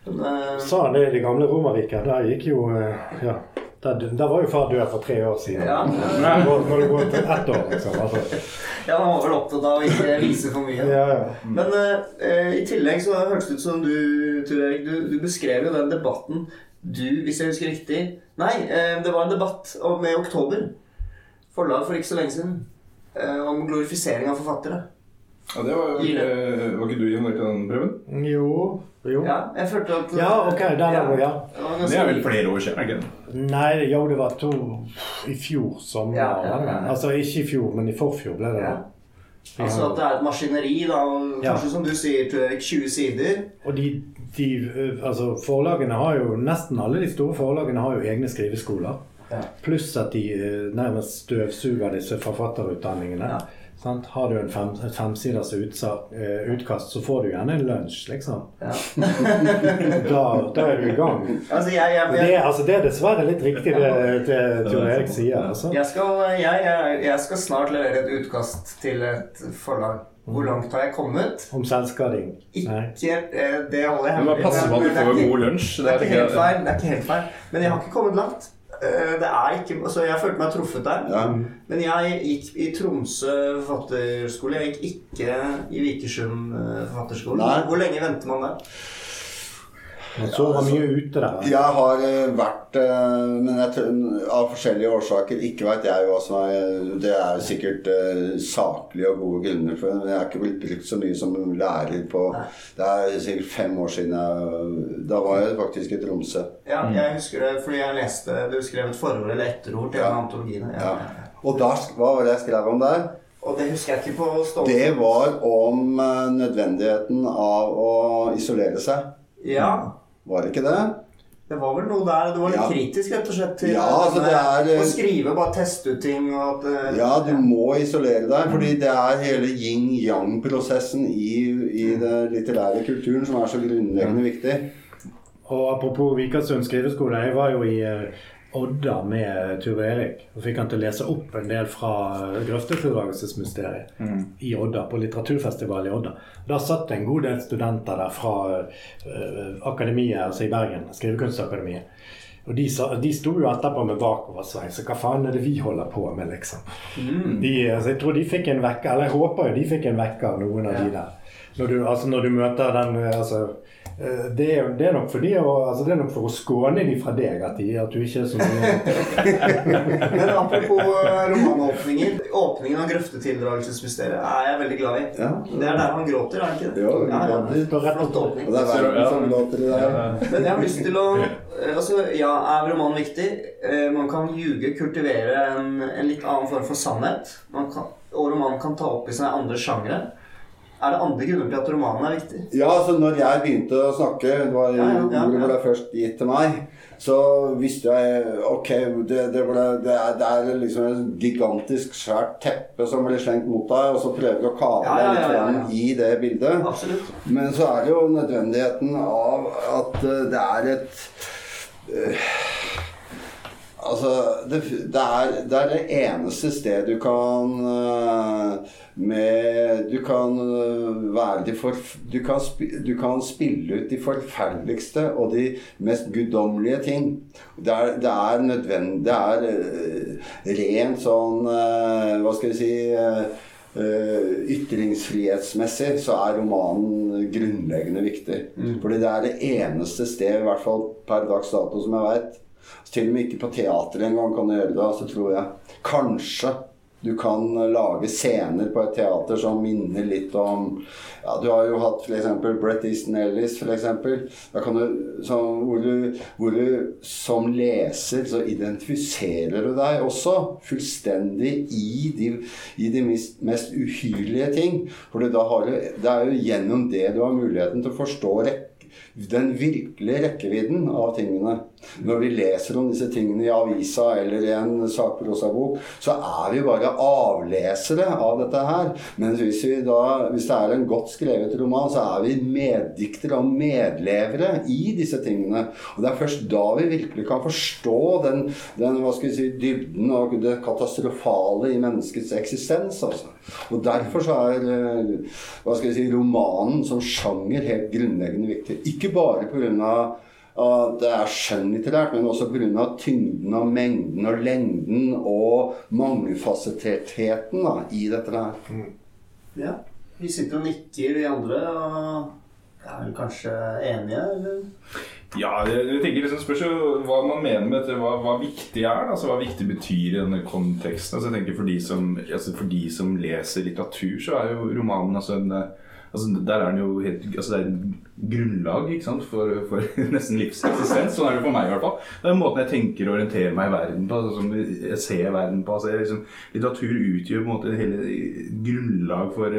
Men, eh, Sa han det i det gamle Romerriket? Der gikk jo eh, Ja. Der, der var jo far død for tre år siden. Ja. må når det gå til ett år, liksom. Altså. ja, han var vel opptatt av å ikke vise for mye. Ja, ja. Men uh, i tillegg så hørtes det ut som du, Tor Erik, du, du beskrev jo den debatten du, hvis jeg husker riktig Nei, uh, det var en debatt om, med Oktober. Forlag for ikke så lenge siden. Uh, om glorifisering av forfattere. Ja, det var, jo ikke, var ikke du involvert i den prøven? Jo. Jo. Ja, jeg følte at Ja, ok, Der er god, ja. Det er vel flere år siden? ikke det? Nei, jo, det var to i fjor sommer. Ja, ja, ja. Altså ikke i fjor, men i forfjor ble det Ja. det. Altså at det er et maskineri, da. Kanskje som du sier, Tor 20 sider. Og de, de eh, altså forlagene har jo Nesten alle de store forlagene har jo egne skriveskoler. Ja. Pluss at de eh, nærmest støvsuger disse forfatterutdanningene. Sant? Har du en fem, et femsiders eh, utkast, så får du gjerne en lunsj, liksom. Ja. Da, da er du i gang. Altså, jeg, jeg, jeg, det, altså, det er dessverre litt riktig det, det Tor Erik sier. Altså. jeg, skal, jeg, jeg, jeg skal snart levere et utkast til et forlag. Hvor langt har jeg kommet? Om selvskading. Ikke eh, Det holder jeg hemmelig. passe på at du Det får god lunsj. Er. Det er ikke helt feil. Men jeg har ikke kommet langt. Eh, Det er ikke, altså jeg følte meg truffet der. Ja. Men jeg gikk i Tromsø forfatterskole. Jeg gikk ikke i Vikersund eh, forfatterskole. Nei. Hvor lenge venter man der? Man var mye ute der. Jeg har eh, vært eh, Men jeg, av forskjellige årsaker Ikke vet jeg hva som er Det er sikkert eh, saklige og gode grunner for det, men jeg har ikke blitt brukt så mye som lærer på Det er sikkert fem år siden jeg Da var jeg faktisk i Tromsø. Ja, jeg husker det fordi jeg leste Du skrev et forord eller etterord til Ja. en av antologiene. Ja. Ja. Og da, hva var det jeg skrev om der? Og det husker jeg ikke på stående Det var om nødvendigheten av å isolere seg. Ja. Var det ikke det? Det var vel noe der Det var litt Ja. kritisk, rett og slett, til Ja, altså, det er, eh, å skrive, bare teste ut ting og at eh, Ja, du må isolere deg, fordi det er hele yin-yang-prosessen i, i den litterære kulturen som er så grunnleggende viktig. Og apropos Vikersund skriveskole, jeg var jo i eh, Odda med Ture Erik. Og fikk han til å lese opp en del fra uh, mm. i Odda, på litteraturfestivalen i Odda. Da satt det en god del studenter der fra uh, akademiet, altså i Bergen, Skrivekunstakademiet. Og de, sa, de sto jo etterpå med bakoversveis. Så hva faen er det vi holder på med, liksom? De, altså, jeg tror de fikk en vekker, eller jeg håper jo de fikk en vekker, noen av de der. Når du, altså, når du møter den eh, altså, det er, det er nok fordi de altså, det er nok for å skåne de fra deg at, de, at du ikke er så mye Men apropos eh, romanåpninger. Åpningen av Grøftetildragelsesmysteriet er jeg veldig glad i. Ja. Det er der han gråter, er det ikke det? Jo, ja. Står rett Flott åpning. Det er verden låter det. Men jeg har lyst til å eh, Altså, ja, er roman viktig? Eh, Man kan ljuge, kultivere en, en litt annen form for sannhet. Man kan, og romanen kan ta opp i seg andre sjangre. Er det andre grunner til at romanen er viktig? Ja, altså når jeg begynte å snakke, det var Ja, ja, ordet ble først gitt til meg, så visste jeg Ok, det, det, ble, det, er, det er liksom et gigantisk svært teppe som blir slengt mot deg, og så prøver du å kave deg litt frem i det bildet. Absolutt. Men så er det jo nødvendigheten av at eh, det er et øh, Altså, det, det, er, det eneste sted du kan eh, med Du kan eh, være de for, du, kan du kan spille ut de forferdeligste og de mest guddommelige ting. Det er, det er nødvendig Det er eh, rent sånn eh, Hva skal vi si eh, ytringsfrihetsmessig så er romanen grunnleggende viktig. Fordi det er det eneste sted, i hvert fall per dags dato, som jeg veit. Til og med ikke på teater engang kan du gjøre det, altså tror jeg. Kanskje du kan lage scener på et teater som minner litt om ja, Du har jo hatt f.eks. Brett Easton Ellis, som, hvor, hvor du som leser så identifiserer du deg også fullstendig i de, i de mest, mest uhyrlige ting. For da har du, det er jo gjennom det du har muligheten til å forstå den virkelige rekkevidden av tingene. Når vi leser om disse tingene i avisa eller i en sakprosabok, så er vi bare avlesere av dette her. Men hvis, vi da, hvis det er en godt skrevet roman, så er vi meddiktere og medlevere i disse tingene. Og det er først da vi virkelig kan forstå den, den si, dybden og det katastrofale i menneskets eksistens. Altså. Og derfor så er eh, hva skal vi si, romanen som sjanger helt grunnleggende viktig. Ikke bare pga. At det er skjønnlitterært, men også pga. tyngden og mengden og lengden og mangefasettertheten da, i dette her. Ja. Vi sitter og nikker, vi andre, og er vel kanskje enige, eller? Ja, jeg tenker liksom spørs jo hva man mener med dette, hva, hva viktig er. Altså hva viktig betyr i denne konteksten. Altså jeg tenker For de som, altså for de som leser litteratur, så er jo romanen altså en, altså, Der er den jo helt altså, Det er et grunnlag ikke sant? For, for nesten livseksistens. Sånn er det for meg i hvert fall. Det er måten jeg tenker og orienterer meg i verden på. Altså, som jeg ser verden på. Altså, jeg, liksom, litteratur utgjør på en måte hele grunnlag for,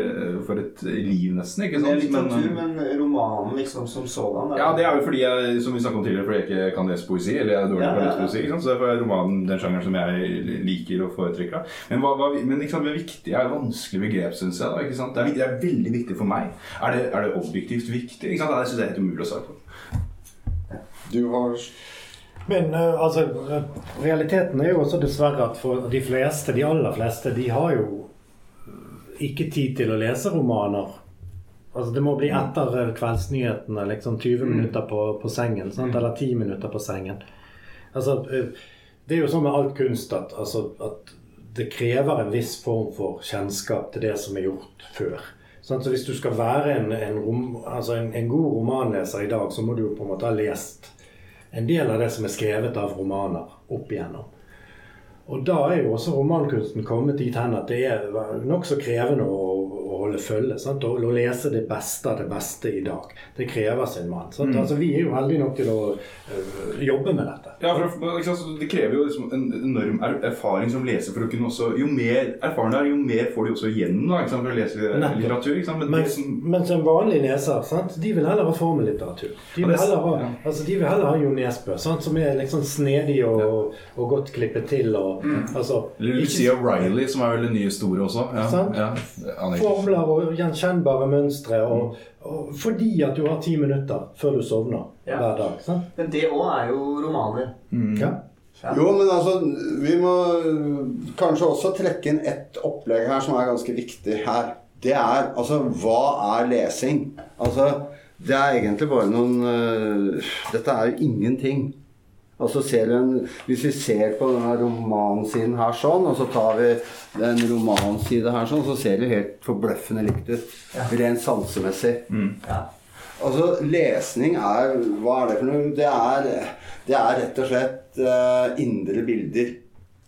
for et liv, nesten. ikke Det er litteratur, Men, men romanen liksom som sådan er- ja, det er jo fordi jeg som vi om tidligere, fordi jeg ikke kan lese poesi. Eller jeg er dårlig Ja, på å lese poesi. Ikke sant? Så derfor er romanen den sjangeren som jeg liker og foretrekker. Men, hva, hva, men sant, det viktige er vanskelig begrep, syns jeg. Da, ikke sant? Det, er, det er veldig viktig for meg. Er det, er det objektivt viktig? Ikke sant? Det syns jeg er helt umulig å svare på. Du har Men eh, altså, realiteten er jo også dessverre at for de fleste, de aller fleste, de har jo ikke tid til å lese romaner. Altså Det må bli etter eh, kveldsnyhetene, liksom 20 minutter på, på sengen. Sant? Eller 10 minutter på sengen. Altså, eh, det er jo sånn med all kunst at, altså, at det krever en viss form for kjennskap til det som er gjort før. Så Hvis du skal være en, en, rom, altså en, en god romanleser i dag, så må du jo på en måte ha lest en del av det som er skrevet av romaner opp igjennom. Og da er jo også romankunsten kommet dit hen at det er nokså krevende å, å holde følge. Sant? Å lese det beste av det beste i dag. Det krever sin mann. Sant? Altså, vi er jo heldige nok til å øh, jobbe med dette. Ja, for, så Det krever jo liksom en enorm er erfaring som leser for å kunne også Jo mer erfaren du er, jo mer får du også igjen da, for å lese litteratur. Men Mens, mens en vanlig leser, sant? de vil heller ha formellitteratur. De Ja, vil heller ha, ja. altså, de vil heller ha Jo Nesbø, sant? som er liksom snedig og, og godt klippet til. Og, altså, eller ikke- Lucia Riley, som er veldig nye store også. Ja, ja, er formler og gjenkjennbare mønstre. Og, og fordi at du har ti minutter før du sovner Ja. hver dag. Sant? Men det òg er jo romaner. Ja. Jo, men altså, vi må kanskje også trekke inn ett opplegg her som er ganske viktig her. Det er altså Hva er lesing? Altså, det er egentlig bare noen uh, Dette er jo ingenting. Altså ser du en, Hvis vi ser på denne romansiden her sånn, og så tar vi den romansiden her sånn, så ser det helt forbløffende likt ut. Rent sansemessig. Ja. Altså, lesning er Hva er det for noe? Det er, det er rett og slett uh, indre bilder.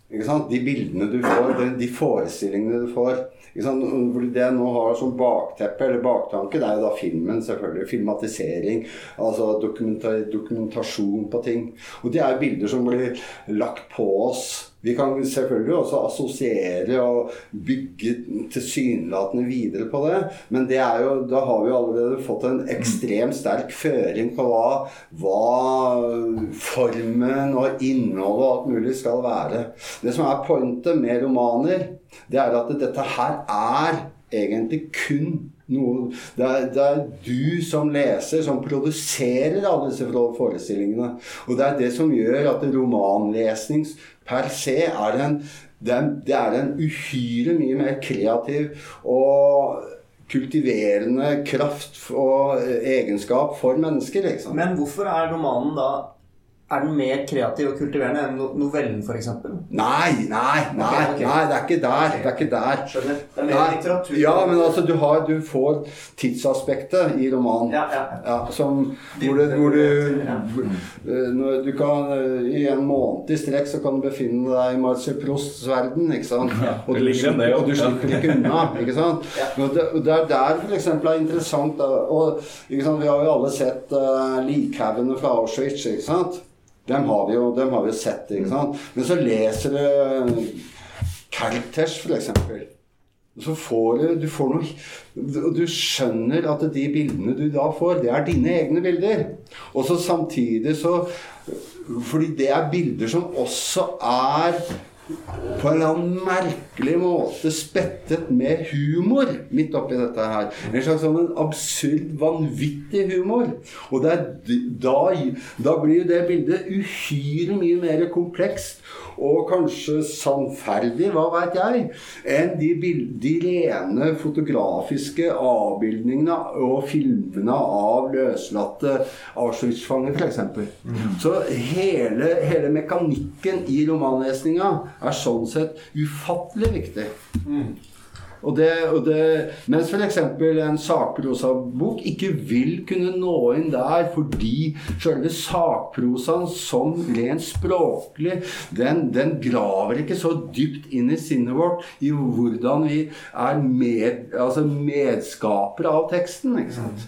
Ikke sant? De bildene du får, de, de forestillingene du får. Det jeg nå har som bakteppe, eller baktanke, det er jo da filmen, selvfølgelig. Filmatisering. Altså dokumenta dokumentasjon på ting. Og det er bilder som blir lagt på oss. Vi kan selvfølgelig også assosiere og bygge tilsynelatende videre på det, men det er jo, da har vi allerede fått en ekstremt sterk føring på hva, hva formen og innholdet og alt mulig skal være. Det som er pointet med romaner, det er at dette her er egentlig kun noe det er, det er du som leser som produserer alle disse forestillingene. Og det er det som gjør at romanlesning per se er en det er, en uhyre mye mer kreativ og kultiverende kraft og egenskap for mennesker, liksom. Men hvorfor er romanen da Er den mer kreativ og kultiverende enn novellen, f.eks.? Nei, nei, nei, nei, det er ikke der. Det er ikke der. Skjønner. Det er mer Nei, litteratur. Ja, men altså, du, har, du får tidsaspektet i romanen. Ja, ja. Ja, som, hvor, det, hvor du Ja. eh, når du kan, eh, I en måned i strekk så kan du befinne deg i Marcel Prosts verden. ikke sant? og, du, slipper- og du slipper ikke unna. ikke sant? Og det, og det er der eksempel er interessant og, ikke sant? Vi har jo alle sett uh, likhaugene fra Auschwitz. ikke sant? Dem har vi jo dem har vi sett. ikke sant? Men så leser du Kelters, for eksempel. Så får du, du får noe du skjønner at de bildene du da får, det er dine egne bilder. Og så samtidig så Fordi det er bilder som også er på en eller annen merkelig måte spettet med humor midt oppi dette her. En slags sånn en absurd, vanvittig humor. Og er, da, da blir jo det bildet uhyre mye mer komplekst og kanskje sannferdig, hva veit jeg, enn de, bild, de rene fotografiske avbildningene og filmene av løslatte Auschwitz-fanger, f.eks. Så hele, hele mekanikken i romanlesninga er sånn sett ufattelig viktig. Og det, og det, mens f.eks. en sakprosabok ikke vil kunne nå inn der fordi selve sakprosaen som rent språklig, den, den graver ikke så dypt inn i sinnet vårt i hvordan vi er med, altså medskapere av teksten. ikke sant?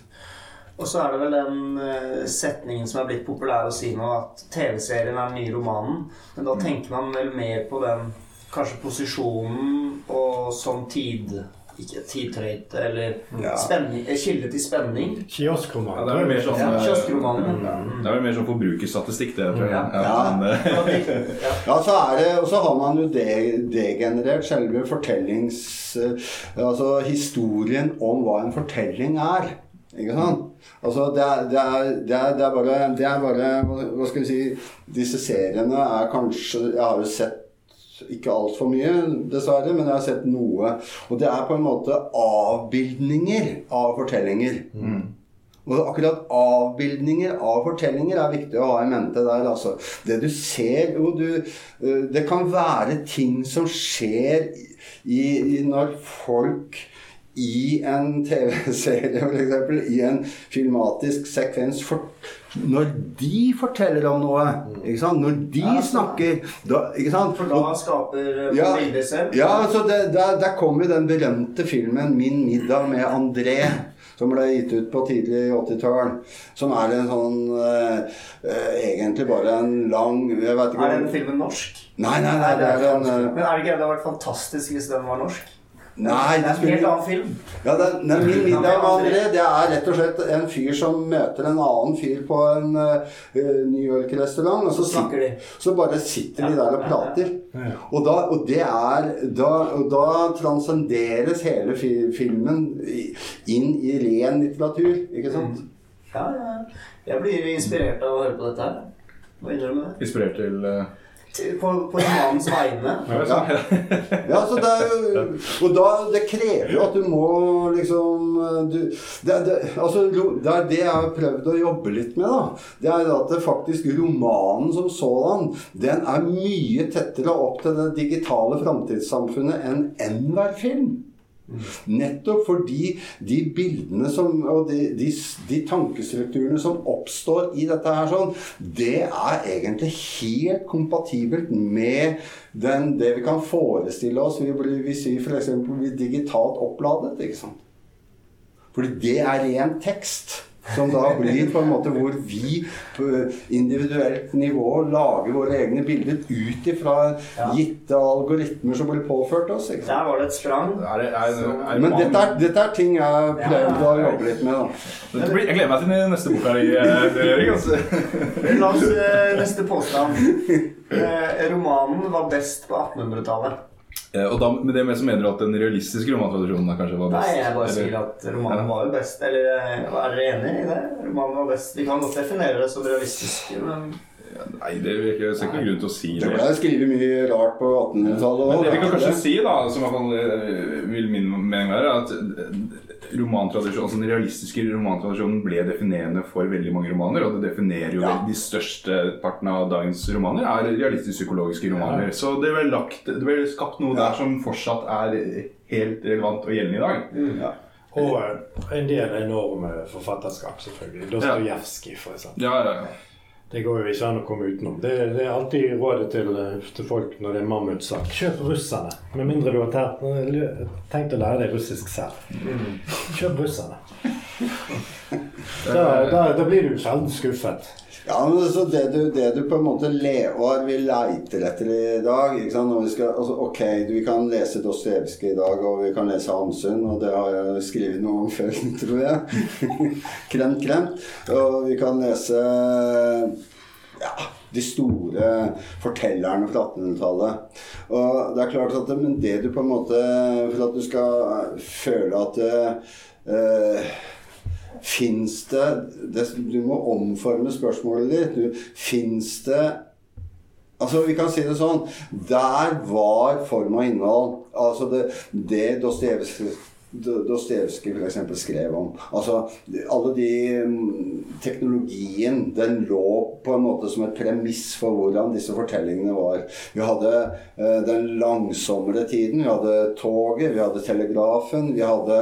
Og så er det vel den eh, setningen som er blitt populær å si nå, at TV-serien er den nye romanen. Men da tenker man vel mer på den kanskje posisjonen og som tid ikke tidtrøyte eller Ja. spenning, eh, kilde til spenning. Kioskroman. Ja, det er vel mer sånn, Ja, mm. Kioskromanen. Det er vel mer sånn forbrukerstatistikk, det, tror jeg. Ja. Ja. eh, Ja. Ja, så er det, Og så har man jo degenerert selve fortellings... eh, Altså historien om hva en fortelling er. Ikke sant? Altså, det er, det er, det er, det er bare, det er bare Hva skal vi si Disse seriene er kanskje Jeg har jo sett ikke altfor mye, dessverre, men jeg har sett noe. Og det er på en måte avbildninger av fortellinger. Og akkurat avbildninger av fortellinger er viktig å ha i mente der. altså. Det du ser jo du, eh, Det kan være ting som skjer i, i når folk i en TV-serie f.eks., i en filmatisk sekvens for, Når de forteller om noe, ikke sant? når de Ja, snakker da? For da skaper eh, Ja. bildet selv. Ja, altså det, der, der kom jo den berømte filmen 'Min middag med André'. Som ble gitt ut på tidlig 80-tall. Som er en sånn eh, eh, Egentlig bare en lang Jeg ikke Er den filmen norsk? Nei, nei, nei. Det er en eh, Men er det ikke det hadde vært fantastisk hvis den var norsk? Nei, det er en helt annen film. Ja, den, den, Min middag med André det er rett og slett en fyr som møter en annen fyr på en uh, New York-restaurant. Og så, de. så bare sitter de der og prater. Ja. Og da, og det er, da, og da transcenderes hele fi, filmen inn i ren litteratur. Ikke sant? Ja, ja. Jeg blir inspirert av å høre på dette her. Hva innrømmer du? Inspirert til eh, Til- På, en romanens vegne. ja, sånn. Ja, så det er jo Og da, det krever jo at du må liksom du, det, det, altså, det er det jeg har prøvd å jobbe litt med, da. Det er at det faktisk romanen som sådan, den er mye tettere opp til det digitale framtidssamfunnet enn enhver film. Nettopp fordi de bildene som, og de, de, de tankestrukturene som oppstår i dette her, sånn, det er egentlig helt kompatibelt med den, det vi kan forestille oss vi blir- hvis vi f.eks. blir digitalt oppladet. ikke sant? Fordi det er ren tekst. Som da blir på en måte hvor vi på individuelt nivå lager våre egne bilder ut ifra Ja. gitte algoritmer som blir påført oss. ikke sant? Der var det et sprang. Er det, er, er, Men dette er, dette er ting jeg har prøvd å jobbe litt med. da. Blir, jeg gleder meg til den neste boka di, eh. Altså. La oss eh, neste påstand. Eh, romanen var best på 1800-tallet. Eh, Og da, med det med så mener du at den realistiske romantradisjonen da kanskje var best? Nei, jeg bare eller? sier at romanen var jo best. Eller eh, er dere enig i det? Romanen var best. Vi kan godt definere det som realistisk, men Nei, det er ikke- jeg ser ikke noen grunn til å si Det det. ble skrevet mye rart på 1800-tallet Men det vi kan kanskje si, da, som i hvert fall vil min mening være, er at eh, romantradisjon, altså den realistiske romantradisjonen ble definerende for veldig mange romaner. Og det definerer jo Ja. de største parten av dagens romaner er realistisk-psykologiske romaner. Så det ble, lagt, det ble skapt noe Ja. der som fortsatt er helt relevant og gjeldende i dag. Ja. Og eh, en del enorme forfatterskap, selvfølgelig. Dostojevskij, for eksempel. Ja, ja, ja. Det går jo ikke an å komme utenom. Det, det er alltid rådet til, til folk når det er mammutsak. Kjøp russerne. Med mindre du har tært, tenkt å lære deg russisk selv. Kjøp russerne. Da, da, da blir du sjelden skuffet. Ja, men så det du, det du på en måte lever vi leiter etter i dag vi skal, altså, Ok, vi kan lese Dostojevskij i dag, og vi kan lese Hamsun, og det har jeg skrevet noe om før, tror jeg. kremt, kremt. Og vi kan lese ja, de store fortellerne fra 1800-tallet. Og det er klart at Men det du på en måte For at du skal føle at eh, Fins det, det Du må omforme spørsmålet ditt. Fins det Altså, vi kan si det sånn Der var form og innhold Altså, det, det Dostojevskij Do- Dostojevskij f.eks. skrev om. Altså, alle de mm, Teknologien den lå på en måte som et premiss for hvordan disse fortellingene var. Vi hadde eh, den langsommere tiden. Vi hadde toget, vi hadde telegrafen, vi hadde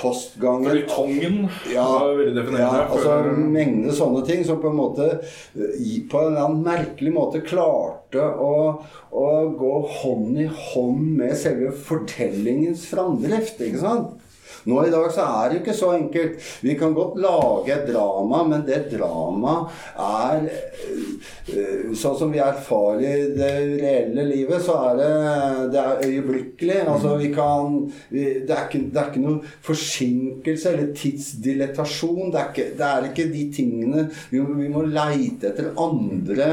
postgangen. Føljetongen Ja, var veldig definerende. ja, altså føler- mengde sånne ting som på en måte eh, på en eller annen merkelig måte klarte å, å gå hånd i hånd med selve fortellingens framdrift. ikke sant? Nå i dag så er det jo ikke så enkelt. Vi kan godt lage et drama, men det dramaet er eh, Sånn som vi erfarer i det reelle livet, så er det, det er øyeblikkelig. Altså vi kan vi, det, er ikke, det er ikke noe forsinkelse eller tidsdilettasjon. Det er ikke, det er ikke de tingene Vi vi må leite etter andre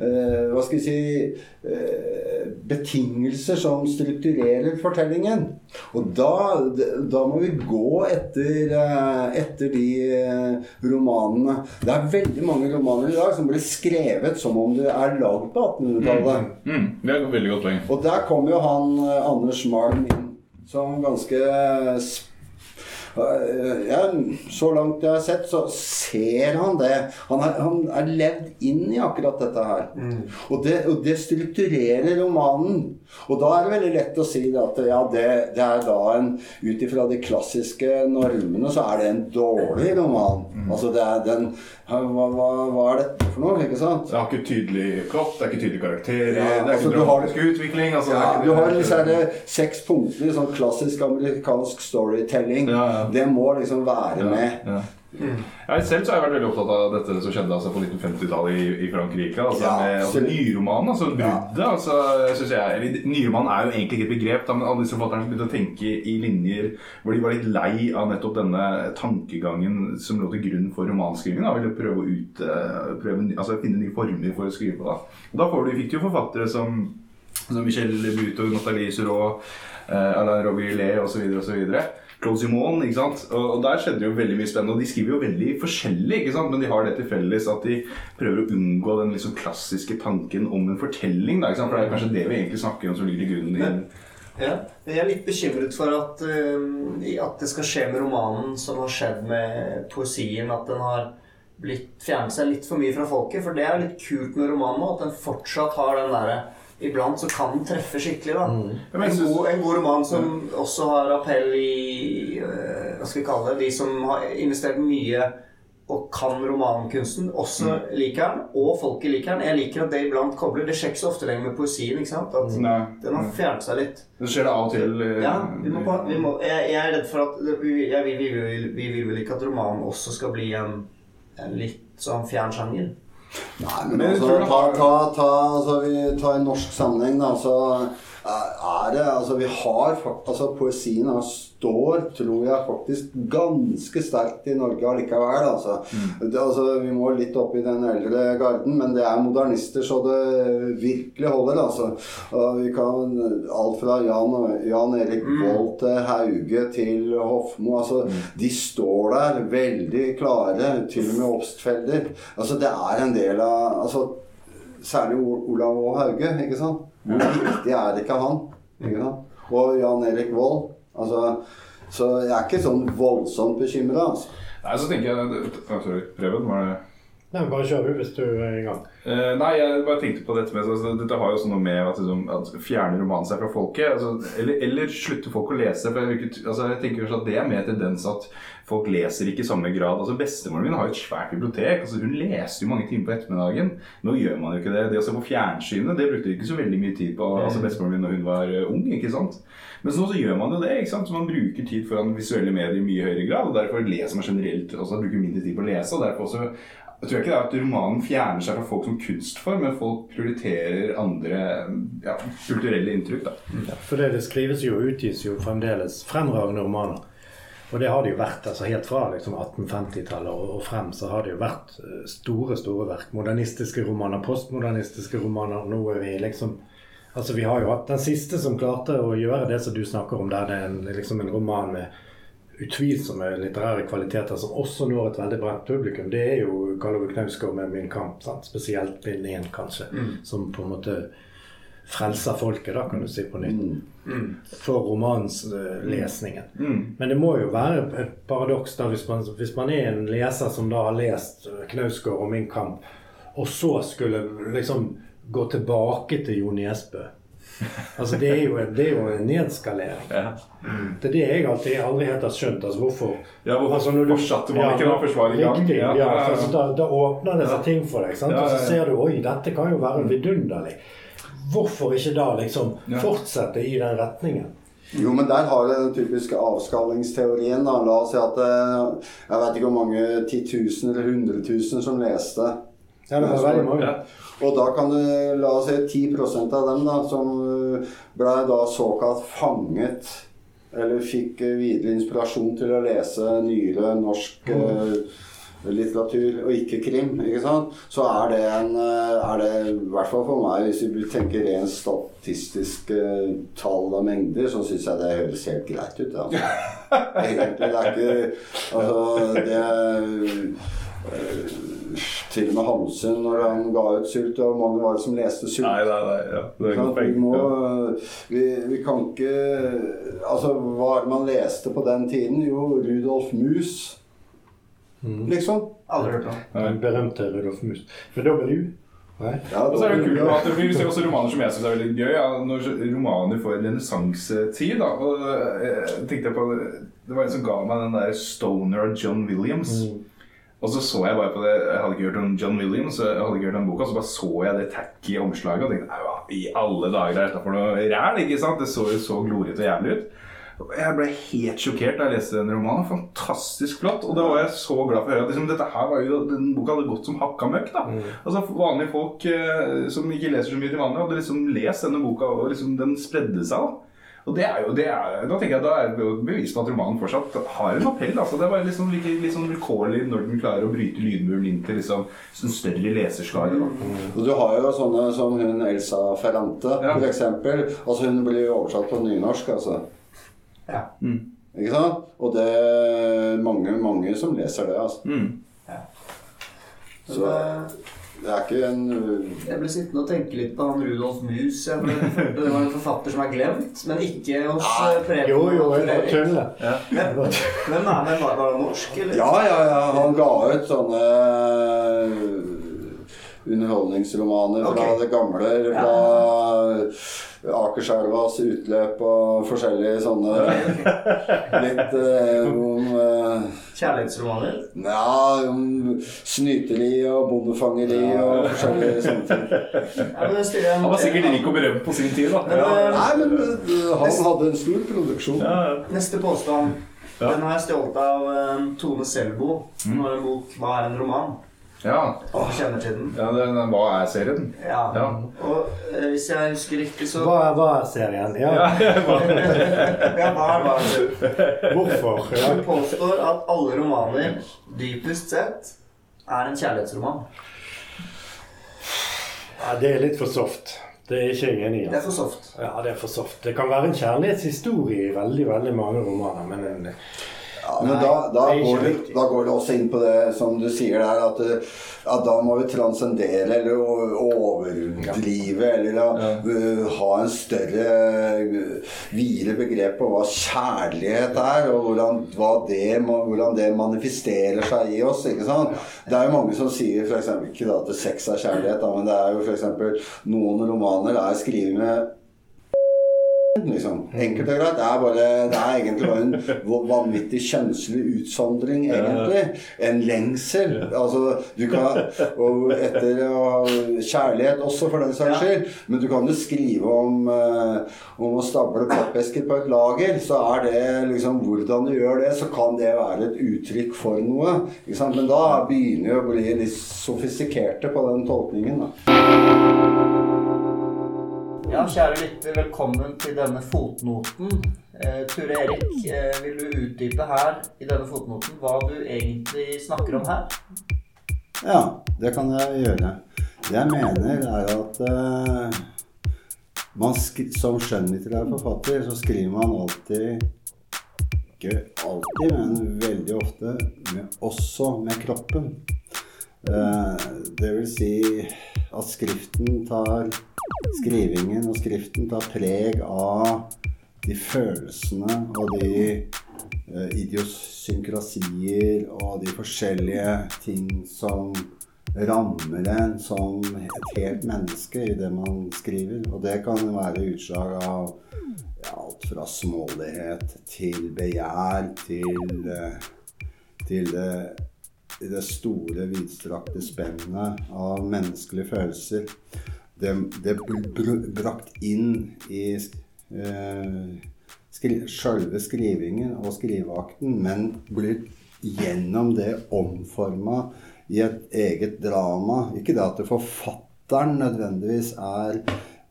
eh, Hva skal vi si eh, betingelser som strukturerer fortellingen. Og da, da må vi gå etter, eh, etter de eh, romanene. Det er veldig mange romaner i dag som blir skrevet som om det er lagd på 1800-tallet. Mm, det er et veldig godt poeng. Og der kom jo han eh, Anders Malm inn som ganske ja, Så langt jeg har sett, så ser han det. Han er, han er levd inn i akkurat dette her. Og, det, og det strukturerer romanen. Og da er det veldig lett å si at ja, det, det er da en Ut ifra de klassiske normene så er det en dårlig roman. Altså det er den hva, hva, hva er dette for noe? Ikke sant? Det har ikke tydelig plott, det er ikke tydelig karakterer, Ja, det er altså, ikke har- dramatisk utvikling. Altså, Ja, du har disse seks punkter i sånn klassisk amerikansk storytelling. Ja. Det må liksom være med. Jeg selv så har jeg vært veldig opptatt av dette som skjedde altså, på 1950-tallet i, i Frankrike. Altså, Ja, med altså, Nyromanen, altså bruddet. Altså, synes jeg, eller, nyroman er jo egentlig ikke et begrep, da, men alle disse forfatterne begynte å tenke i linjer hvor de var litt lei av nettopp denne tankegangen som lå til grunn for romanskrivingen. Da, ville prøve å ut, eh, prøve, altså, finne nye former for å skrive på. Da, og da du, fikk du jo forfattere som, som Michel Buto, Nathalie Surot, eh, Alain Robillé osv. osv. Claude Simon, ikke sant? Og, og der skjedde jo veldig mye spennende. Og de skriver jo veldig forskjellig, ikke sant? men de har det til felles at de prøver å unngå den liksom klassiske tanken om en fortelling. Da, ikke sant? For det er kanskje det vi egentlig snakker om som ligger til grunn i Ja. Jeg er litt bekymret for at, uh, at det skal skje med romanen som har skjedd med poesien. At den har blitt, fjernet seg litt for mye fra folket. For det er litt kult med romanen nå, at den fortsatt har den derre Iblant så kan den treffe skikkelig, da. Mm. En, god, en god roman som også har appell i uh, Hva skal vi kalle det? De som har investert mye og kan romankunsten, også liker den. Og folket liker den. Jeg liker at det iblant kobler. Det skjer ikke så ofte lenger med poesien. ikke sant? At Nei. Den har fjernet seg litt. Det skjer det av og til. eh, Ja, vi må, vi må, jeg, jeg er redd for at vi, jeg, vi, vi, vil- vi vil vel ikke at romanen også skal bli en, en litt sånn fjern sjanger. Nei, men Men altså, ta, ta, ta, altså vi tar en norsk sammenheng, da. Så er det Altså, vi har Altså, poesien står, tror jeg, faktisk ganske sterkt i Norge allikevel. Altså. Det, altså, vi må litt opp i den eldre garden, men det er modernister så det virkelig holder. Altså. Og vi kan alt fra Jan, Jan Erik Vold til Hauge til Hofmo. Altså, De står der veldig klare, til og med Obstfelder. Altså, det er en del av altså, Særlig Olav og Hauge, ikke sant? Hvor viktig er ikke han? Ikke sant? Og Jan Erik Vold. Altså, så jeg er ikke sånn voldsomt bekymra. Altså. Nei, så tenker jeg Preben, var det Nei, bare kjør du hvis du er i gang. Uh, nei, jeg bare tenkte på dette med altså, Dette har jo også noe med at, liksom, at fjerne romanen seg fra folket. Altså, eller, eller slutte folk å lese. For jeg, altså, jeg tenker kanskje at det er mer tendens at folk leser ikke i samme grad. Altså Bestemoren min har jo et svært bibliotek. altså Hun leste jo mange timer på ettermiddagen. Nå gjør man jo ikke det. Det å se på fjernsynet det brukte ikke så veldig mye tid på altså bestemoren min når hun var eh, ung. ikke sant? Mens nå så gjør man jo det. ikke sant? Så Man bruker tid foran visuelle medier i mye høyere grad. og Derfor leser man generelt også bruker mindre tid på å lese. og derfor også jeg tror ikke det er at romanen fjerner seg fra folk som kunstform, men folk prioriterer andre ja, kulturelle inntrykk. da. Ja, for det, det skrives jo og utgis jo fremdeles fremragende romaner. Og det har det jo vært. altså Helt fra liksom 1850-tallet og, og frem så har det jo vært eh, store store verk. Modernistiske romaner, postmodernistiske romaner. Nå er vi liksom Altså Vi har jo hatt den siste som klarte å gjøre det som du snakker om, der det er en, liksom en roman med utvilsomme litterære kvaliteter som også når et veldig bredt publikum. Det er jo Karl Ove Knausgård med 'Min kamp'. Sant? Spesielt bind én, kanskje. Som på en måte frelser folket, da, kan du si på nytt. For romanslesningen. Mm. Men det må jo være et paradoks da hvis man, hvis man er en leser som da har lest Knausgård og Min kamp, og så skulle liksom gå tilbake til Jo Nesbø. Altså det er jo en, det er jo en nedskalering. Ja. Det er det jeg alltid, aldri helt har skjønt. Altså hvorfor Ja, hvorfor altså, når du- fortsatte man ikke da forsvaret i gang? Riktig, Ja, ja, ja, ja. altså, da, da åpner det seg Ja. ting for deg. Sant? Ja, Og ja, så ser du oi, dette kan jo være vidunderlig. Hvorfor ikke da liksom Ja. fortsette i den retningen? Jo, men der har du den typiske avskallingsteorien. Da. La oss si at eh, jeg vet ikke hvor mange titusen eller hundretusen som leste. Ja, det var veldig mange. Og da kan du la oss si 10 av dem da, som eh, ble da såkalt fanget eller fikk eh, videre inspirasjon til å lese nyere norsk mm. litteratur og ikke krim, ikke sant? så er det en eh, er det, I hvert fall for meg, hvis vi tenker rent statistisk eh, tall og mengder, så syns jeg det høres helt greit ut. Ja. Egentlig. Det er ikke Altså, det eh, Til og med Hamsun, når han ga ut Sult, og mange var det som leste Sult. Nei, nei, nei. Ja. Det er Vi, må, vi, vi kan ikke Altså, hva er det man leste på den tiden? Jo, Rudolf Mus, liksom. Aldri hørt om. Den berømte Rudolf Mus. Med dobbel U? Ja, Og så er det kult at Vi ser også romaner som jeg syns er veldig gøy. Ja, når romaner får renessansetid. da, og jeg tenkte jeg på Det var en som ga meg den der Stoner av John Williams. Og så så jeg bare på det Jeg hadde ikke hørt om John Williams, jeg hadde ikke hørt om boka, så bare så jeg det tacky omslaget og tenkte "Nei, hva i alle dager er dette for noe ræl? ikke sant? Det så jo så glorete og jævlig ut. Jeg ble helt sjokkert da jeg leste den romanen. Fantastisk flott. Og da var jeg så glad for å høre at liksom, dette her var jo, den boka hadde gått som hakka møkk. da. Altså Vanlige folk eh, som ikke leser så mye til vanlig, hadde liksom lest denne boka, og liksom den spredde seg. da. Og det er jo, det er, Da tenker jeg da er det bevis på at romanen fortsatt har en appell. altså Det er bare liksom, litt sånn vilkårlig når den klarer å bryte lydmuren inn til liksom, en større leserskare. da. Du har jo sånne som hun Elsa Ferrante, Ja. for eksempel. Altså, hun blir oversatt på nynorsk, altså. Ja. Ikke sant? Og det er mange, mange som leser det, altså. Mm. Så det er ikke en Jeg ble sittende og tenke litt på han Rudolf Mus. Jeg ble, det var en forfatter som er glemt, men ikke hos eh, Preben. Jo, jo, det jeg bare Erik. tuller. Hvem er det? Var var norsk, eller? Ja, ja, ja. Han ga ut sånne underholdningsromaner fra Ok. det gamle. fra... Fra Akerselvas utløp og forskjellige sånne Litt eh, om eh, Kjærlighetsromaner? Ja, om snyteri og bondefangeri og forskjellige sånne ting. Ja, Han var sikkert rik og berømt på sin tid. da. Men, eh, Nei, men uh, han hadde en stor produksjon. Ja, ja. Neste påstand. Ja. Den har jeg stjålet av uh, Tone Selbo. Hun har en bok 'Hva er en roman?' Ja. Og kjenner til den. ja den, den, hva er serien? Ja. Ja. Og eh, hvis jeg husker riktig, så Hva er, hva er serien? Ja, Ja, hva er det? hvorfor? Ja. Du påstår at alle romaner dypest sett er en kjærlighetsroman. ja, Det er litt for soft. Det er ikke jeg enig i. Det er for soft. Ja, det er for soft. Det kan være en kjærlighetshistorie i veldig veldig mange romaner, men en, Ja, men da, da, går det, da går det også inn på det som du sier der, at, at da må vi transcendere eller overdrive eller da, eh, ha en større, Hvile videre begrep på hva kjærlighet er, og hvordan, det, hvordan det manifesterer seg i oss. ikke sant? Det er jo mange som sier for eksempel, ikke at sex er kjærlighet, da, men det er jo f.eks. noen romaner er skrevet med Liksom. Enkelt og greit. Det er, bare, det er egentlig bare en vanvittig kjønnslig utsondring, egentlig. En lengsel. Altså, du kan, og etter og kjærlighet også, for den saks skyld. Men du kan jo skrive om, eh, om å stable pappesker på et lager. Så er det liksom Hvordan du gjør det, så kan det være et uttrykk for noe. Men da begynner vi å bli litt sofistikerte på den tolkningen. da. Ja, kjære lytter, velkommen til denne fotnoten. Eh, Ture Erik, eh, vil du utdype her i denne fotnoten hva du egentlig snakker om her? Ja, det kan jeg gjøre. Det jeg mener, er at eh, man som skjønnlitterær forfatter så skriver man alltid Ikke alltid, men veldig ofte med, også med kroppen. Eh, det vil si at skriften tar Skrivingen og skriften tar preg av de følelsene og de eh, idiosynkrasier og de forskjellige ting som rammer en som et helt menneske i det man skriver. Og det kan være utslag av ja, alt fra smålighet til begjær til, eh, til det, det store, vidstrakte spennet av menneskelige følelser. Det, det blir brakt inn i eh, skri sjølve skrivingen og skriveakten, men blir gjennom det omforma i et eget drama. Ikke det at forfatteren nødvendigvis er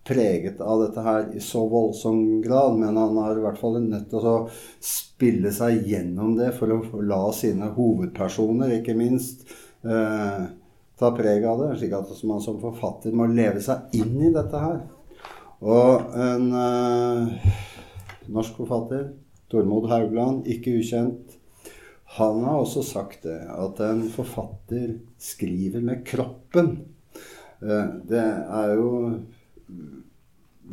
preget av dette her i så voldsom grad, men han har i hvert fall nødt til å spille seg gjennom det for å la sine hovedpersoner, ikke minst, eh, ta preg av det. Slik at man som forfatter må leve seg inn i dette her. Og en eh, norsk forfatter, Tormod Haugland, ikke ukjent, han har også sagt det, at en forfatter skriver med kroppen. Eh, Det er jo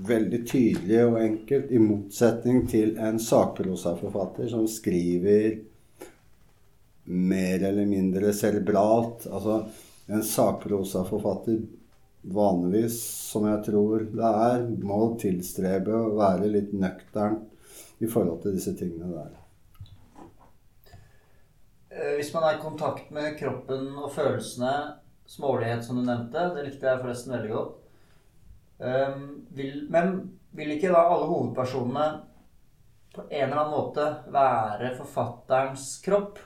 veldig tydelig og enkelt, i motsetning til en sakprosaforfatter som skriver mer eller mindre cerebralt. Altså en sakprosaforfatter vanligvis, som jeg tror det er, må tilstrebe å være litt nøktern i forhold til disse tingene der. Eh, Hvis man er i kontakt med kroppen og følelsene, smålighet som du nevnte, det likte jeg forresten veldig godt. Um, vil, men vil ikke da alle hovedpersonene på en eller annen måte være forfatterens kropp?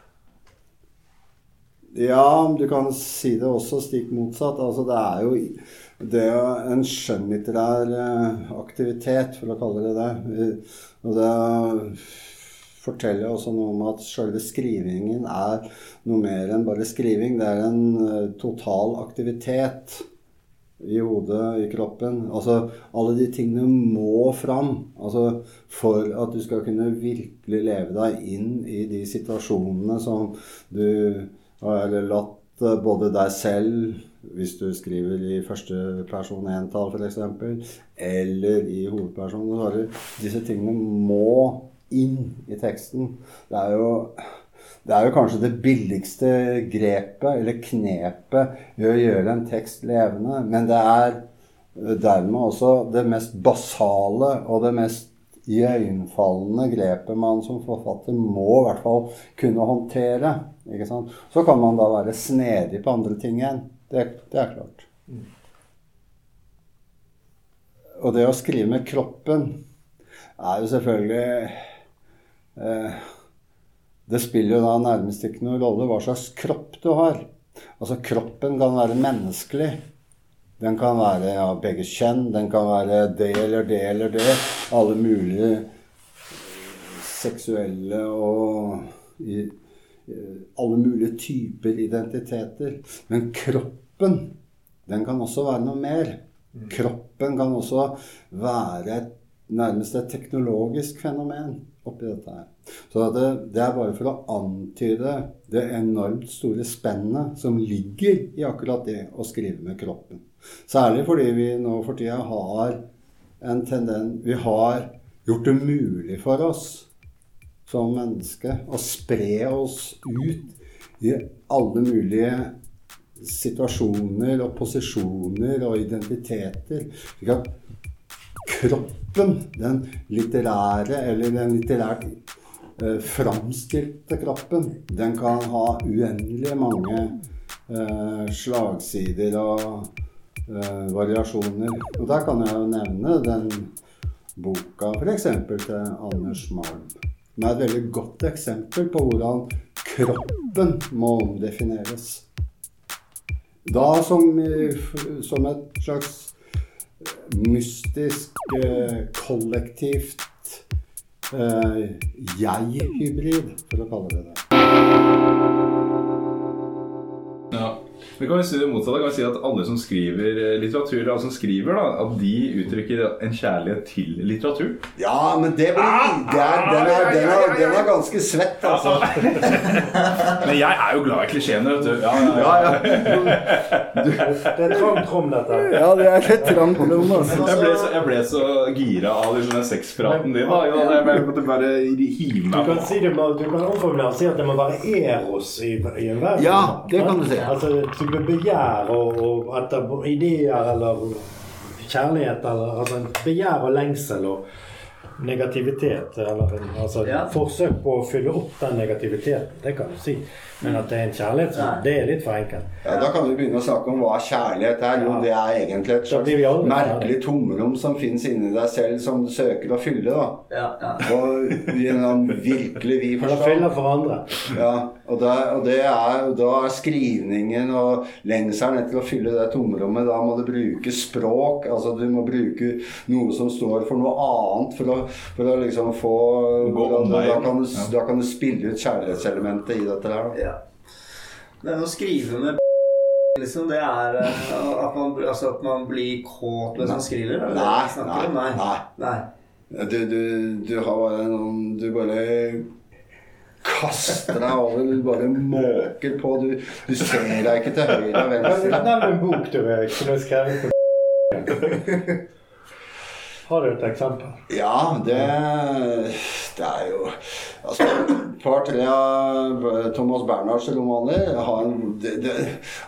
Ja, du kan si det også stikk motsatt. Altså, det er jo det er en skjønnlitterær eh, aktivitet, for å kalle det det. Og det forteller også noe om at selve skrivingen er noe mer enn bare skriving. Det er en eh, total aktivitet i hodet, i kroppen. Altså alle de tingene må fram. Altså for at du skal kunne virkelig leve deg inn i de situasjonene som du har latt eh, både deg selv, hvis du skriver i første person entall f.eks., eller i du disse tingene må inn i teksten. Det er jo det er jo kanskje det billigste grepet, eller knepet, i å gjøre en tekst levende. Men det er dermed også det mest basale og det mest iøynefallende grepet man som forfatter må i hvert fall kunne håndtere. Så kan man da være snedig på andre ting igjen. Det, det er klart. Og det å skrive med kroppen er jo selvfølgelig eh, Det spiller jo da nærmest ikke noen rolle hva slags kropp du har. Altså kroppen kan være menneskelig. Den kan være av ja, begge kjønn. Den kan være det eller det eller det. Alle mulige seksuelle og i, alle mulige typer identiteter. Men kroppen, den kan også være noe mer. Kroppen kan også være nærmest et teknologisk fenomen oppi dette her. Så det, det, er bare for å antyde det enormt store spennet som ligger i akkurat det å skrive med kroppen. Særlig fordi vi nå for tida har en tendens Vi har gjort det mulig for oss som menneske å spre oss ut i alle mulige situasjoner og posisjoner og identiteter. Slik at kroppen, den litterære eller den litterært framstilte kroppen, den kan ha uendelig mange eh, slagsider og eh, variasjoner. Og der kan jeg jo nevne den boka f.eks. til Anders Malm. Den er et veldig godt eksempel på hvordan kroppen må omdefineres. Da som, som et slags mystisk, eh, kollektivt eh, jeg-hybrid, for å kalle det det. Vi kan jo si det motsatte. Kan vi si at alle som skriver eh, litteratur, alle som skriver, da, at de uttrykker en kjærlighet til litteratur. Ja, men det blir det er, den, er, den, er, den er ganske svett, altså. Men jeg er jo glad i klisjeene, vet du. Ja, ja, ja. Det er trangt rom, dette. Ja, det er litt trangt rom, altså. Jeg ble, så, jeg ble så gira av liksom den sexpraten din. da. Ja, Jeg måtte bare hive Du meg kan, si det, du kan omformulere og si at det må være eros i, i en verden. Ja, det kan du si. Altså begjær og, og etter ideer eller kjærlighet eller altså en begjær og lengsel og negativitet. Eller altså Ja. forsøk på å fylle opp den negativiteten. Det kan du si. Men at det er en kjærlighet, så, det er litt for enkelt. Ja, Da kan vi begynne å snakke om hva kjærlighet er. Jo, det er egentlig et Da blir vi slags merkelig tomrom som fins inni deg selv, som du søker å fylle. da. Ja, ja. Og gjennom virkelig vi forstår. Eller fyller for andre. Ja, og, det, og det er, da er skrivningen og lengselen etter å fylle det tomrommet Da må du bruke språk. altså Du må bruke noe som står for noe annet for å, for å liksom få da, da, kan du, da kan du spille ut kjærlighetselementet i dette her. da. ja. Men å skrive med liksom, det er eh, at man, altså, at man blir kåt mens man skriver? er Nei, om? nei, nei. nei. Du, du, du har bare noen Du bare kaster deg over, du bare måker på. Du, du ser deg ikke til høyre og venstre. Nevn en bok du er er skrevet på Har du et eksempel? Ja, det, det er jo Altså, et par-tre av Thomas Bernhards romaner har en det, det,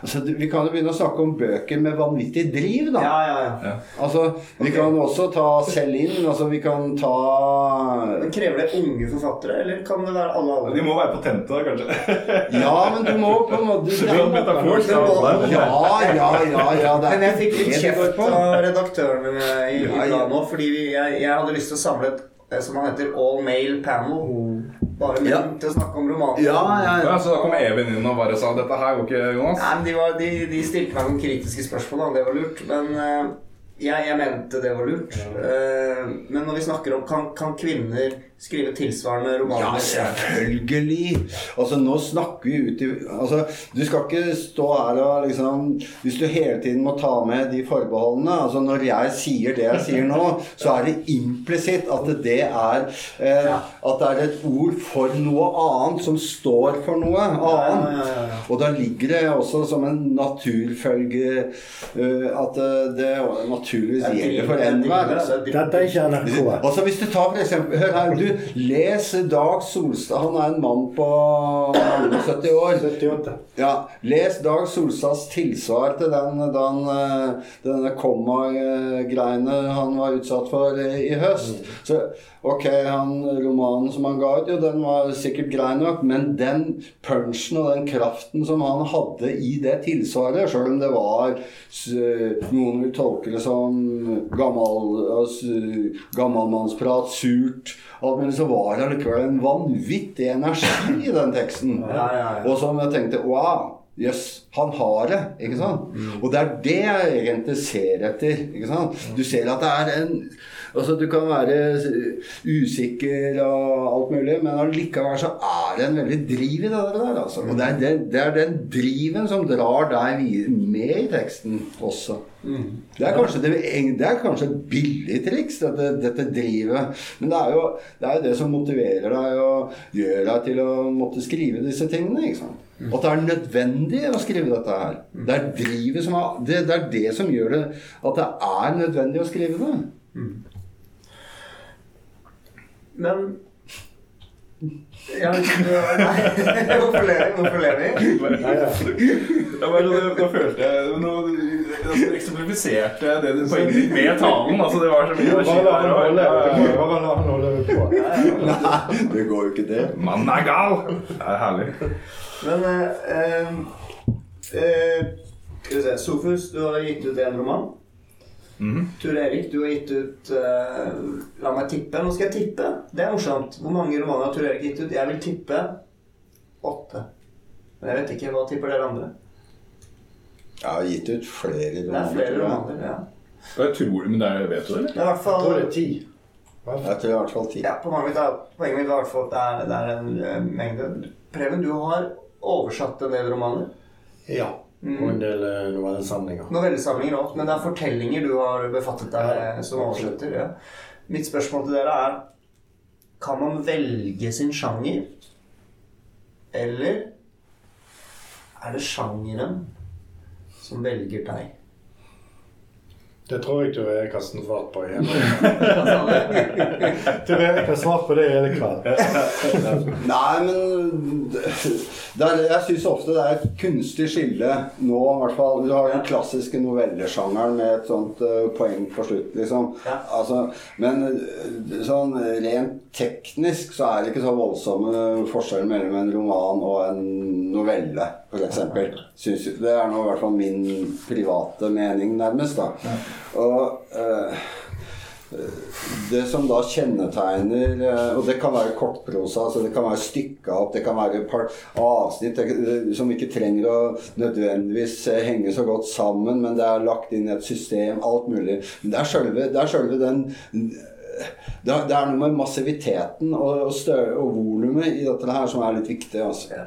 altså, Vi kan jo begynne å snakke om bøker med vanvittig driv, da. Ja, ja, ja. Altså, Vi kan også ta Celine. Altså, vi kan ta Men Krever det unge forfattere, eller kan det være alle De må være potente, da, kanskje. Ja, men du må på en måte Det en metafor, Ja, ja, ja. ja det er Men jeg fikk litt kjeft av redaktørene i, i Ja, ja. nå, fordi vi, jeg, jeg hadde lyst til å samle et eh, som han heter All Male Panel. Bare Ja. til å snakke om romaner. Ja, ja, ja. Ja, så da kom Even inn og bare sa dette her går ikke, Jonas. Nei, men de, var, de, de stilte meg noen kritiske spørsmål, da. Det var lurt. Men eh, jeg, mente det var lurt. Eh, men når vi snakker om kan, kan kvinner skrive tilsvarende Ja, selvfølgelig! Altså, nå snakker vi ut i Altså, du skal ikke stå her og liksom Hvis du hele tiden må ta med de forbeholdene Altså, når jeg sier det jeg sier nå, så er det implisitt at det er eh, At det er et ord for noe annet som står for noe annet. ja, ja, ja. Og da ligger det også som en naturfølge uh, at det, det naturligvis gjelder for enhver. Dette er ikke NRK. Også Hvis du tar for eksempel Hør her, du Les Dag Solstad. Han er en mann på 70 år. 78. Ja, Les Dag Solstads tilsvar til den, den, eh, denne komma-greiene han var utsatt for eh, i høst. Så ok, han, romanen som han ga ut, jo, den var sikkert grei nok, men den punchen og den kraften som han hadde i det tilsvaret, sjøl om det var Noen vil tolke det som gammel, altså, gammalmannsprat, surt alt Men så var det allikevel en vanvittig energi i den teksten. Ja, ja, ja. Og som jeg tenkte Wow! Jøss, han har det. ikke sant? Og det er det jeg egentlig ser etter. ikke sant? Du ser at det er en Altså, Du kan være usikker og alt mulig, men allikevel så er det en veldig driv i det der. altså. Og det er den, det er den driven som drar deg med i teksten også. Det er kanskje det, det er kanskje et billig triks, dette, dette drivet. Men det er, jo, det er jo det som motiverer deg og gjør deg til å måtte skrive disse tingene. ikke sant? At det er nødvendig å skrive dette her. Det er drivet som er, det, det er det som gjør det at det er nødvendig å skrive det. Men ja, nei, Hvorfor ler vi? Hvorfor ler vi? Ja, bare, da, da følte jeg nå, altså, eksemplifiserte det du poenget ditt med talen. Altså, det var så mye Bare la han holde, på. Nei, det går jo ikke det. Mannen er gal! Det er herlig. Men eh, eh, eh, Skal vi se Sofus, du har gitt ut en roman. Mhm. Tor Erik, du har gitt ut uh, La meg tippe. Nå skal jeg tippe. Det er morsomt. Hvor mange romaner har Tor Erik gitt ut? Jeg vil tippe åtte. Men jeg vet ikke. Hva tipper dere andre? Jeg har gitt ut flere romaner. Det er flere romaner. ja. Jeg tror, men det er, vet du det. Det er i hvert Jeg tror fall det er ti. Jeg tror i hvert fall ti. Ja, på mange måter, Poenget mitt var i hvert fall at det er, det er en eh, mengde Preben, du har oversatt en del romaner. Ja. Og en del eh, novellesamlinger. Novellesamlinger òg, men det er fortellinger du har befattet deg med som avslutter. Ja. Mitt spørsmål til dere er Kan man velge sin sjanger? Eller er det sjangeren som velger deg? Det tror jeg ikke jeg har svart på igjen. Du Tror jeg har svart på det hele kveld. Nei, men er, jeg syns ofte det er et kunstig skille nå, i hvert fall. Du har den klassiske novellesjangeren med et sånt uh, poeng på slutt, liksom. Ja. Altså, men eh, sånn rent teknisk så er det ikke så voldsomme forskjeller mellom en roman og en novelle, f.eks. Det er nå i hvert fall min private mening, nærmest. da. Og eh, det som da kjennetegner eh, Og det kan være kortprosa, altså det kan være stykka opp, det kan være et par avsnitt som ikke trenger å nødvendigvis eh, henge så godt sammen, men det er lagt inn i et system, alt mulig. Men det er sjølve, det er sjølve den er, det er noe med massiviteten og, og, og volumet i dette her som er litt viktig. altså.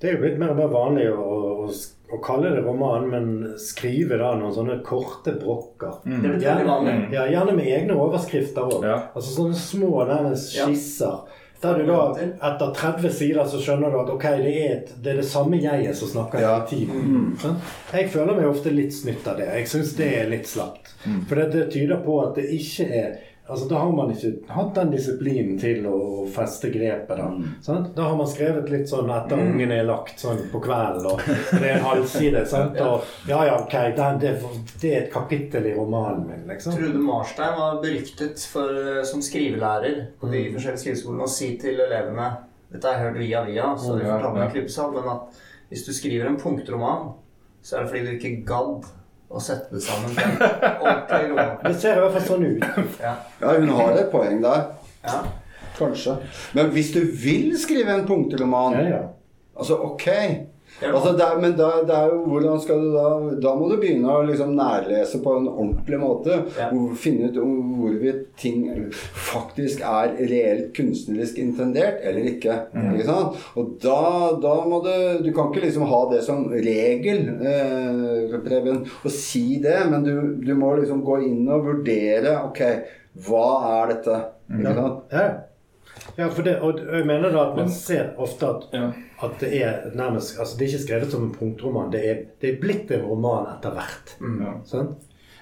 Det er jo blitt mer og mer vanlig å, å, å kalle det roman, men skrive da noen sånne korte brokker. Det er gjerne, vanlig. Ja, gjerne med egne overskrifter òg. Ja. Altså sånne små skisser. Der du da, etter 30 sider så skjønner du at ok, det er, et, det, er det samme jeget som snakker Ja. hele tiden. Mm. Jeg føler meg ofte litt snytt av det. Jeg syns det er litt slapt. For det, det tyder på at det ikke er Altså Da har man ikke hatt den disiplinen til å feste grepet. Da sant? Da har man skrevet litt sånn etter ungen er lagt sånn på kvelden, og det er en halvside. sant? Og ja, ja, ok, det, det, det er et kapittel i romanen min, liksom. Trude Marstein var beryktet for, eh, som skrivelærer på de forskjellige skriveskolene å si til elevene Dette har jeg hørt via via, så du får fortalte med en i Klippesal, men at hvis du skriver en punktroman, så er det fordi du ikke gadd å sette det sammen ordentlig. Det ser i hvert fall sånn ut. Ja. Ja, hun har et poeng der. Ja. Kanskje. Men hvis du vil skrive en punktroman, Ja, ja. altså ok. Altså, det er, men da, det er jo, hvordan skal du da Da må du begynne å liksom nærlese på en ordentlig måte. Ja. Hvor, finne ut hvorvidt ting faktisk er reelt kunstnerisk intendert eller ikke. ikke sant? Og da, da må du Du kan ikke liksom ha det som regel, eh, Preben, å si det, men du, du må liksom gå inn og vurdere Ok, hva er dette? Ikke sant? Ja, ja for det, og jeg mener da at man ser ofte at, Ja. at det er nærmest altså Det er ikke skrevet som en punktroman. Det er, det er blitt en roman etter hvert. Ja. Sånn?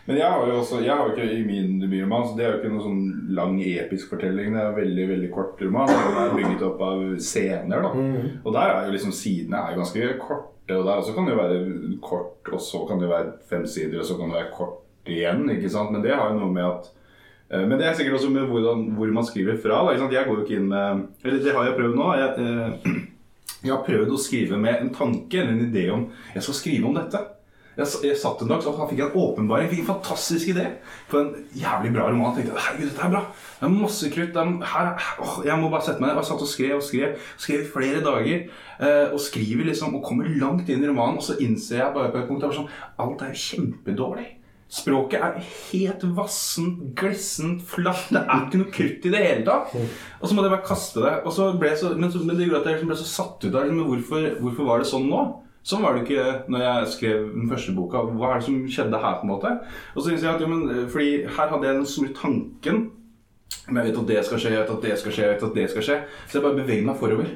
Men jeg har jo også, jeg har jo ikke i min debutroman, så det er jo ikke noen sånn lang episk fortelling. Det er en veldig veldig kort roman. og det er bygget opp av scener. da. Og der er jo liksom sidene er jo ganske korte. Og der også kan det jo være kort, og så kan det være fem sider, og så kan det være kort igjen. ikke sant? Men det har jo noe med at men det er sikkert også med hvordan, hvor man skriver fra. Da? Jeg går jo ikke inn med det har jeg prøvd nå. Jeg, eh, jeg har prøvd å skrive med en tanke eller en idé om Jeg skal skrive om dette. Jeg, jeg satt en dag så fikk jeg en åpenbaring. Fikk en fantastisk idé på en jævlig bra roman. Jeg tenkte herregud, dette er bra. Det er masse krutt. Er, her, åh, jeg må bare sette meg ned. Jeg satt og skrev og skrev. Skrev i flere dager. Eh, og skriver liksom og kommer langt inn i romanen. Og så innser jeg bare på et punkt at sånn, alt er kjempedårlig. Språket er helt vassent, glissent, flatt. Det er ikke noe krutt i det hele tatt. Og så måtte jeg bare kaste det. Og så ble jeg så, men, så, men det gjorde at jeg liksom ble så satt ut av det. Hvorfor, hvorfor var det sånn nå? Sånn var det ikke når jeg skrev den første boka. Hva er det som skjedde her? på en måte? Og så jeg at jo, men, eh, fordi her hadde jeg den store tanken. Men jeg vet at det skal skje, jeg vet at det skal skje, jeg vet at det skal skje. Så jeg bare beveger meg forover.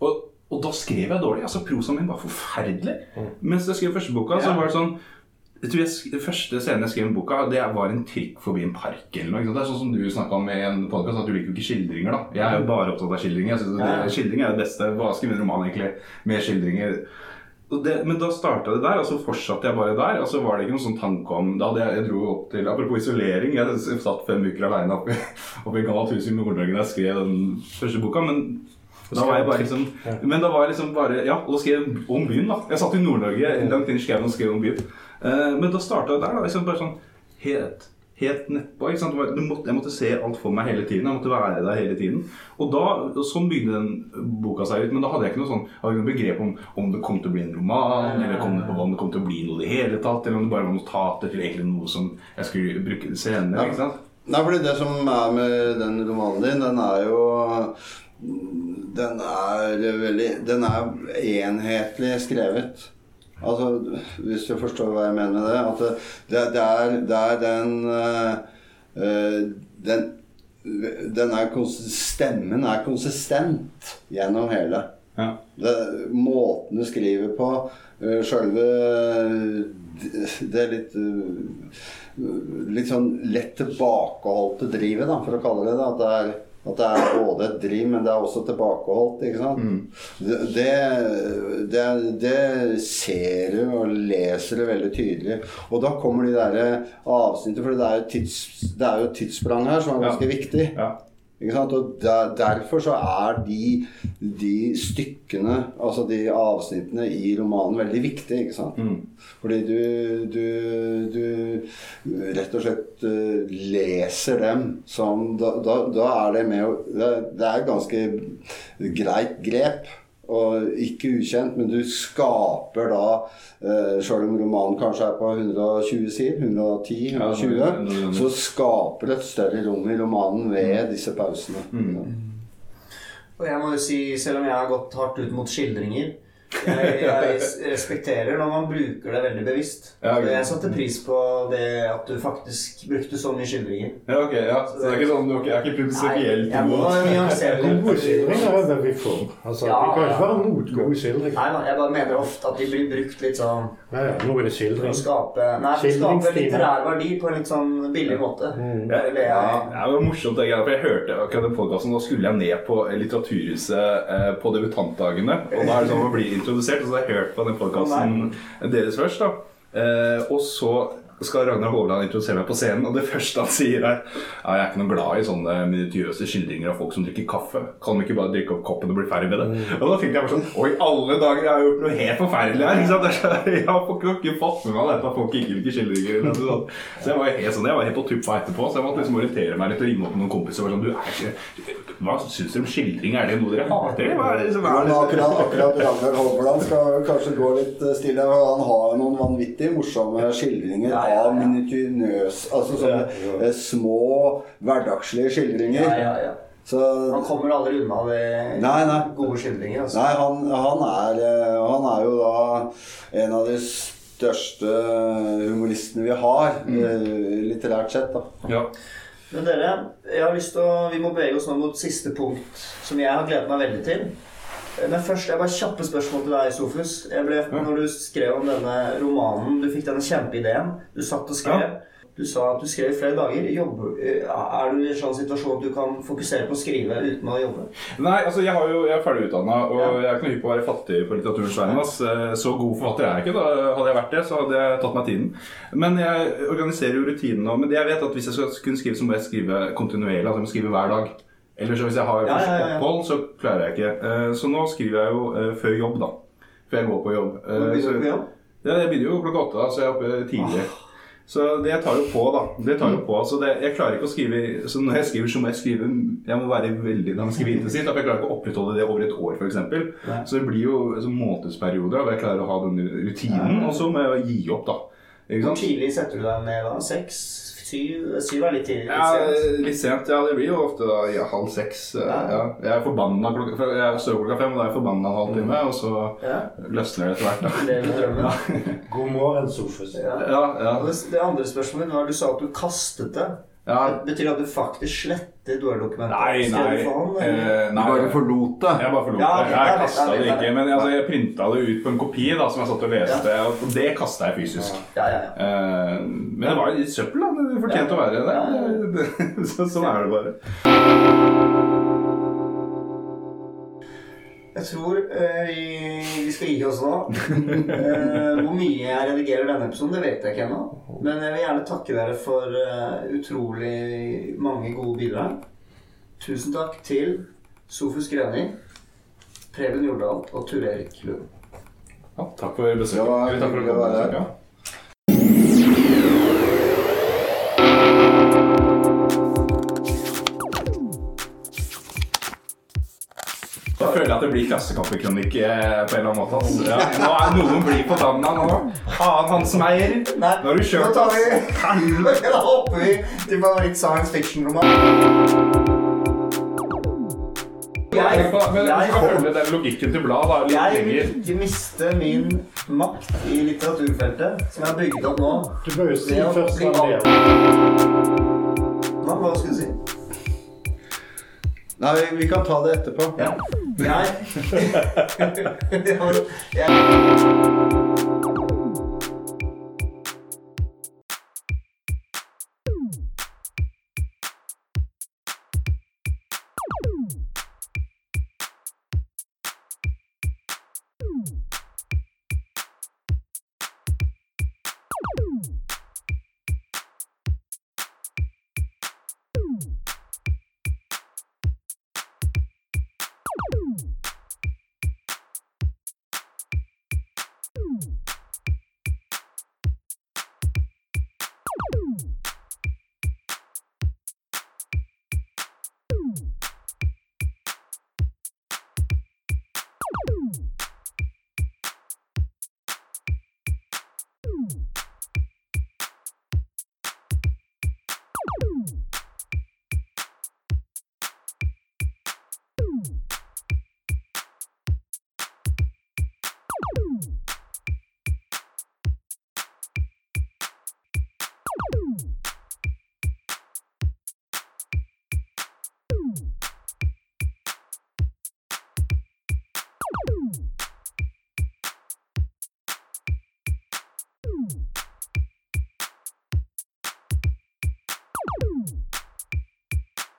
Og, og da skrev jeg dårlig. altså Prosaen min var forferdelig. Mens jeg skrev første boka, så var det sånn jeg tror jeg, det første scenen jeg skrev i boka, det var en trikk forbi en park. eller noe. Det er sånn som du snakka om i en podcast, at du liker jo ikke skildringer. da. Jeg er jo bare opptatt av skildringer. Jeg synes Ja. Skildring er det beste. Hva skriver en roman egentlig med skildringer? Det, men da starta det der, og så fortsatte jeg bare der. Og så var det ikke noen sånn tanke om da jeg, jeg dro opp til, Apropos isolering, jeg satt fem uker aleine oppe, i- oppe i gammelt hus i Nord-Norge da jeg skrev den første boka. men da var jeg bare liksom Men da var jeg liksom bare Ja, og da skrev jeg om byen, da. Jeg satt i Nord-Norge langt inn i skauen og skrev om byen. Eh, men da starta jeg der, da. Liksom bare sånn helt Helt nedpå. ikke sant? Du måtte, jeg måtte se alt for meg hele tiden. Jeg måtte være der hele tiden. Og da, sånn bygde den boka seg ut. Men da hadde jeg ikke noe sånn jeg hadde ikke noe begrep om om det kom til å bli en roman, eller om det kom til å bli noe i det hele tatt, eller om det bare var notater til egentlig noe som jeg skulle bruke senere. ikke sant? Nei, fordi det som er med den romanen din, den er jo Den er veldig Den er enhetlig skrevet. Altså, hvis du forstår hva jeg mener med det. At det, det, er, det er den eh, Den, den er Stemmen er konsistent gjennom hele. Ja. Det, måten du skriver på, øh, sjølve Det litt øh, Litt sånn lett tilbakeholdte drivet, da, for å kalle det det. At det er, at det er både et driv, men det er også tilbakeholdt. ikke sant? Det, det, det, det ser du og leser du veldig tydelig. Og da kommer de der avsnittene, for det er jo tids, det er jo tidssprang her som er ganske viktig. Ja. Og der, Derfor så er de, de stykkene, altså de avsnittene i romanen, veldig viktige. ikke sant? Fordi du, du, du rett og slett eh, leser dem som Da, da, da er det med å det, det er et ganske greit grep. Og ikke ukjent, men du skaper da eh, Selv om romanen kanskje er på 120 sider, 110-120, Ja, det så skaper det et større rom i romanen ved disse pausene. Og jeg må jo si, selv om jeg har gått hardt ut mot skildringer jeg, jeg respekterer når man bruker det veldig bevisst. Ja, okay. Jeg satte pris på det at du faktisk brukte så mye skildringer. Ja, ok, ja. Så det er ikke sånn, du jeg er ikke prinsipielt imot det. Gode er det vi får. Altså, Ja, vi kan ikke være mot gode skildringer. Nei da, jeg bare mener ofte at de blir brukt litt sånn Ja, ja, nå er det skildring. skape Nei, skape litterær verdi på en litt sånn billig måte. Mm. Ja, det var morsomt, det for jeg hørte akkurat den podcasten, Nå skulle jeg ned på Litteraturhuset eh, på debutantdagene. Og da er det sånn å blir introdusert, og så har jeg hørt på den podkasten deres først. da eh, Og så skal Ragnar Hovland introdusere meg på scenen, og det første han sier, er ja, jeg er ikke noe glad i sånne minutiøse skildringer av folk som drikker kaffe. Kan de ikke bare drikke opp koppen og bli ferdig med det? Og da fikk jeg bare sånn Oi, alle dager, jeg har gjort noe helt forferdelig her! Ikke sant? Jeg har ikke, fått med meg dette folk ikke liker skildringer. Sånn. Så jeg var helt sånn, jeg var helt på tuppa etterpå, så jeg måtte liksom orientere meg litt og ringe opp noen kompiser og sånn Du er ikke Hva syns dere om skildring? Er det noe dere hater? Hva er det som er det? akkurat, akkurat Ragnar Hovland skal kanskje gå litt stille. Han har noen vanvittig morsomme skildringer ja. Av minutinøs Altså sånne eh, små hverdagslige skildringer. Ja, ja, ja. Så han kommer aldri unna det Nei, nei. gode skildringer. Altså. Nei, han, han, er, eh, han er jo da en av de største humoristene vi har, mm. litterært sett. da. Ja. Men dere, jeg har lyst til å, vi må bevege oss nå mot siste punkt, som jeg har gledet meg veldig til. Men først, jeg bare kjappe spørsmål til deg, Sofus. Jeg ble, når du skrev om denne romanen, du fikk denne kjempeideen. Du satt og skrev. Du sa at du skrev i flere dager. Jobber, er du i en sånn situasjon at du kan fokusere på å skrive uten å jobbe? Nei, altså jeg, har jo, jeg er ferdig utdanna, og Ja. jeg er ikke noe hypp på å være fattig på litteraturens vegne. Eh, Så god forfatter er jeg ikke. da Hadde jeg vært det, så hadde jeg tatt meg tiden. Men jeg organiserer jo rutinene. Men det jeg vet at hvis jeg skal kunne skrive, så må jeg skrive kontinuerlig. Altså jeg må skrive hver dag. Eller så hvis jeg har Ja, ja, opphold, så klarer jeg ikke. Eh, Så nå skriver jeg jo eh, før jobb, da. Før jeg går på jobb. Eh, Når begynner så- du på jobb? ja, jeg begynner jo klokka åtte, da, så jeg er oppe tidlig. Så det tar jo på, da. Det tar jo på. Så det, jeg klarer ikke å skrive Så når jeg skriver, så må jeg skrive Jeg må være veldig Da må skrive intensivt. For jeg klarer ikke å opprettholde det over et år, f.eks. Så det blir jo så månedsperioder hvor jeg klarer å ha den rutinen, og så må jeg gi opp, da. Hvor tidlig setter du deg ned da? Seks? Syv? Syv er litt tidlig. Ja, litt sent. Ja, det blir jo ofte da ja, halv seks. eh, Ja. Ja. Jeg er forbanna klokka Jeg klokka fem, og da er jeg forbanna en halvtime, og så Ja. løsner det etter hvert, da. Lever med drømmen. God morgen, Sofus. Ja. Ja, ja. Det, det andre spørsmålet var du sa at du kastet det. Ja. Betyr det at du faktisk slettet Word-dokumentet? Nei, nei. du eh, nei. Du bare forlot det. Jeg bare forlot Ja, det. Jeg kasta ja, det ja, ikke. ja. Men altså, jeg printa det ut på en kopi da, som jeg satt og leste, og det kasta jeg fysisk. Ja, ja, ja. Eh, men det var litt søppel, da. Det fortjente å være det. Ja. Så, sånn er det bare. Jeg tror uh, vi, vi skal gi oss nå. Uh, hvor mye jeg redigerer denne episoden, det vet jeg ikke ennå. Men jeg vil gjerne takke dere for uh, utrolig mange gode bidrag. Tusen takk til Sofus Grønning, Preben Jordal og Ture Erik Lund. Ja, takk for besøket. Ja, var takk for å være at det blir klassekappekronikke eh, på en eller annen måte. Altså. Ja, nå er noen blir på tanna nå. Faen, han som eier. Nå har du kjørt oss. Helvete. Da hopper vi til favoritt science fiction-roman. Jeg, jeg, men jeg, jeg skal følge den logikken til bladet. Jeg vil ikke miste min makt i litteraturfeltet, som jeg har bygget opp nå. Du bør jo si først hva det er. Hva skulle du si? Nei, vi, vi kan ta det etterpå. Ja. Nei. Jeg...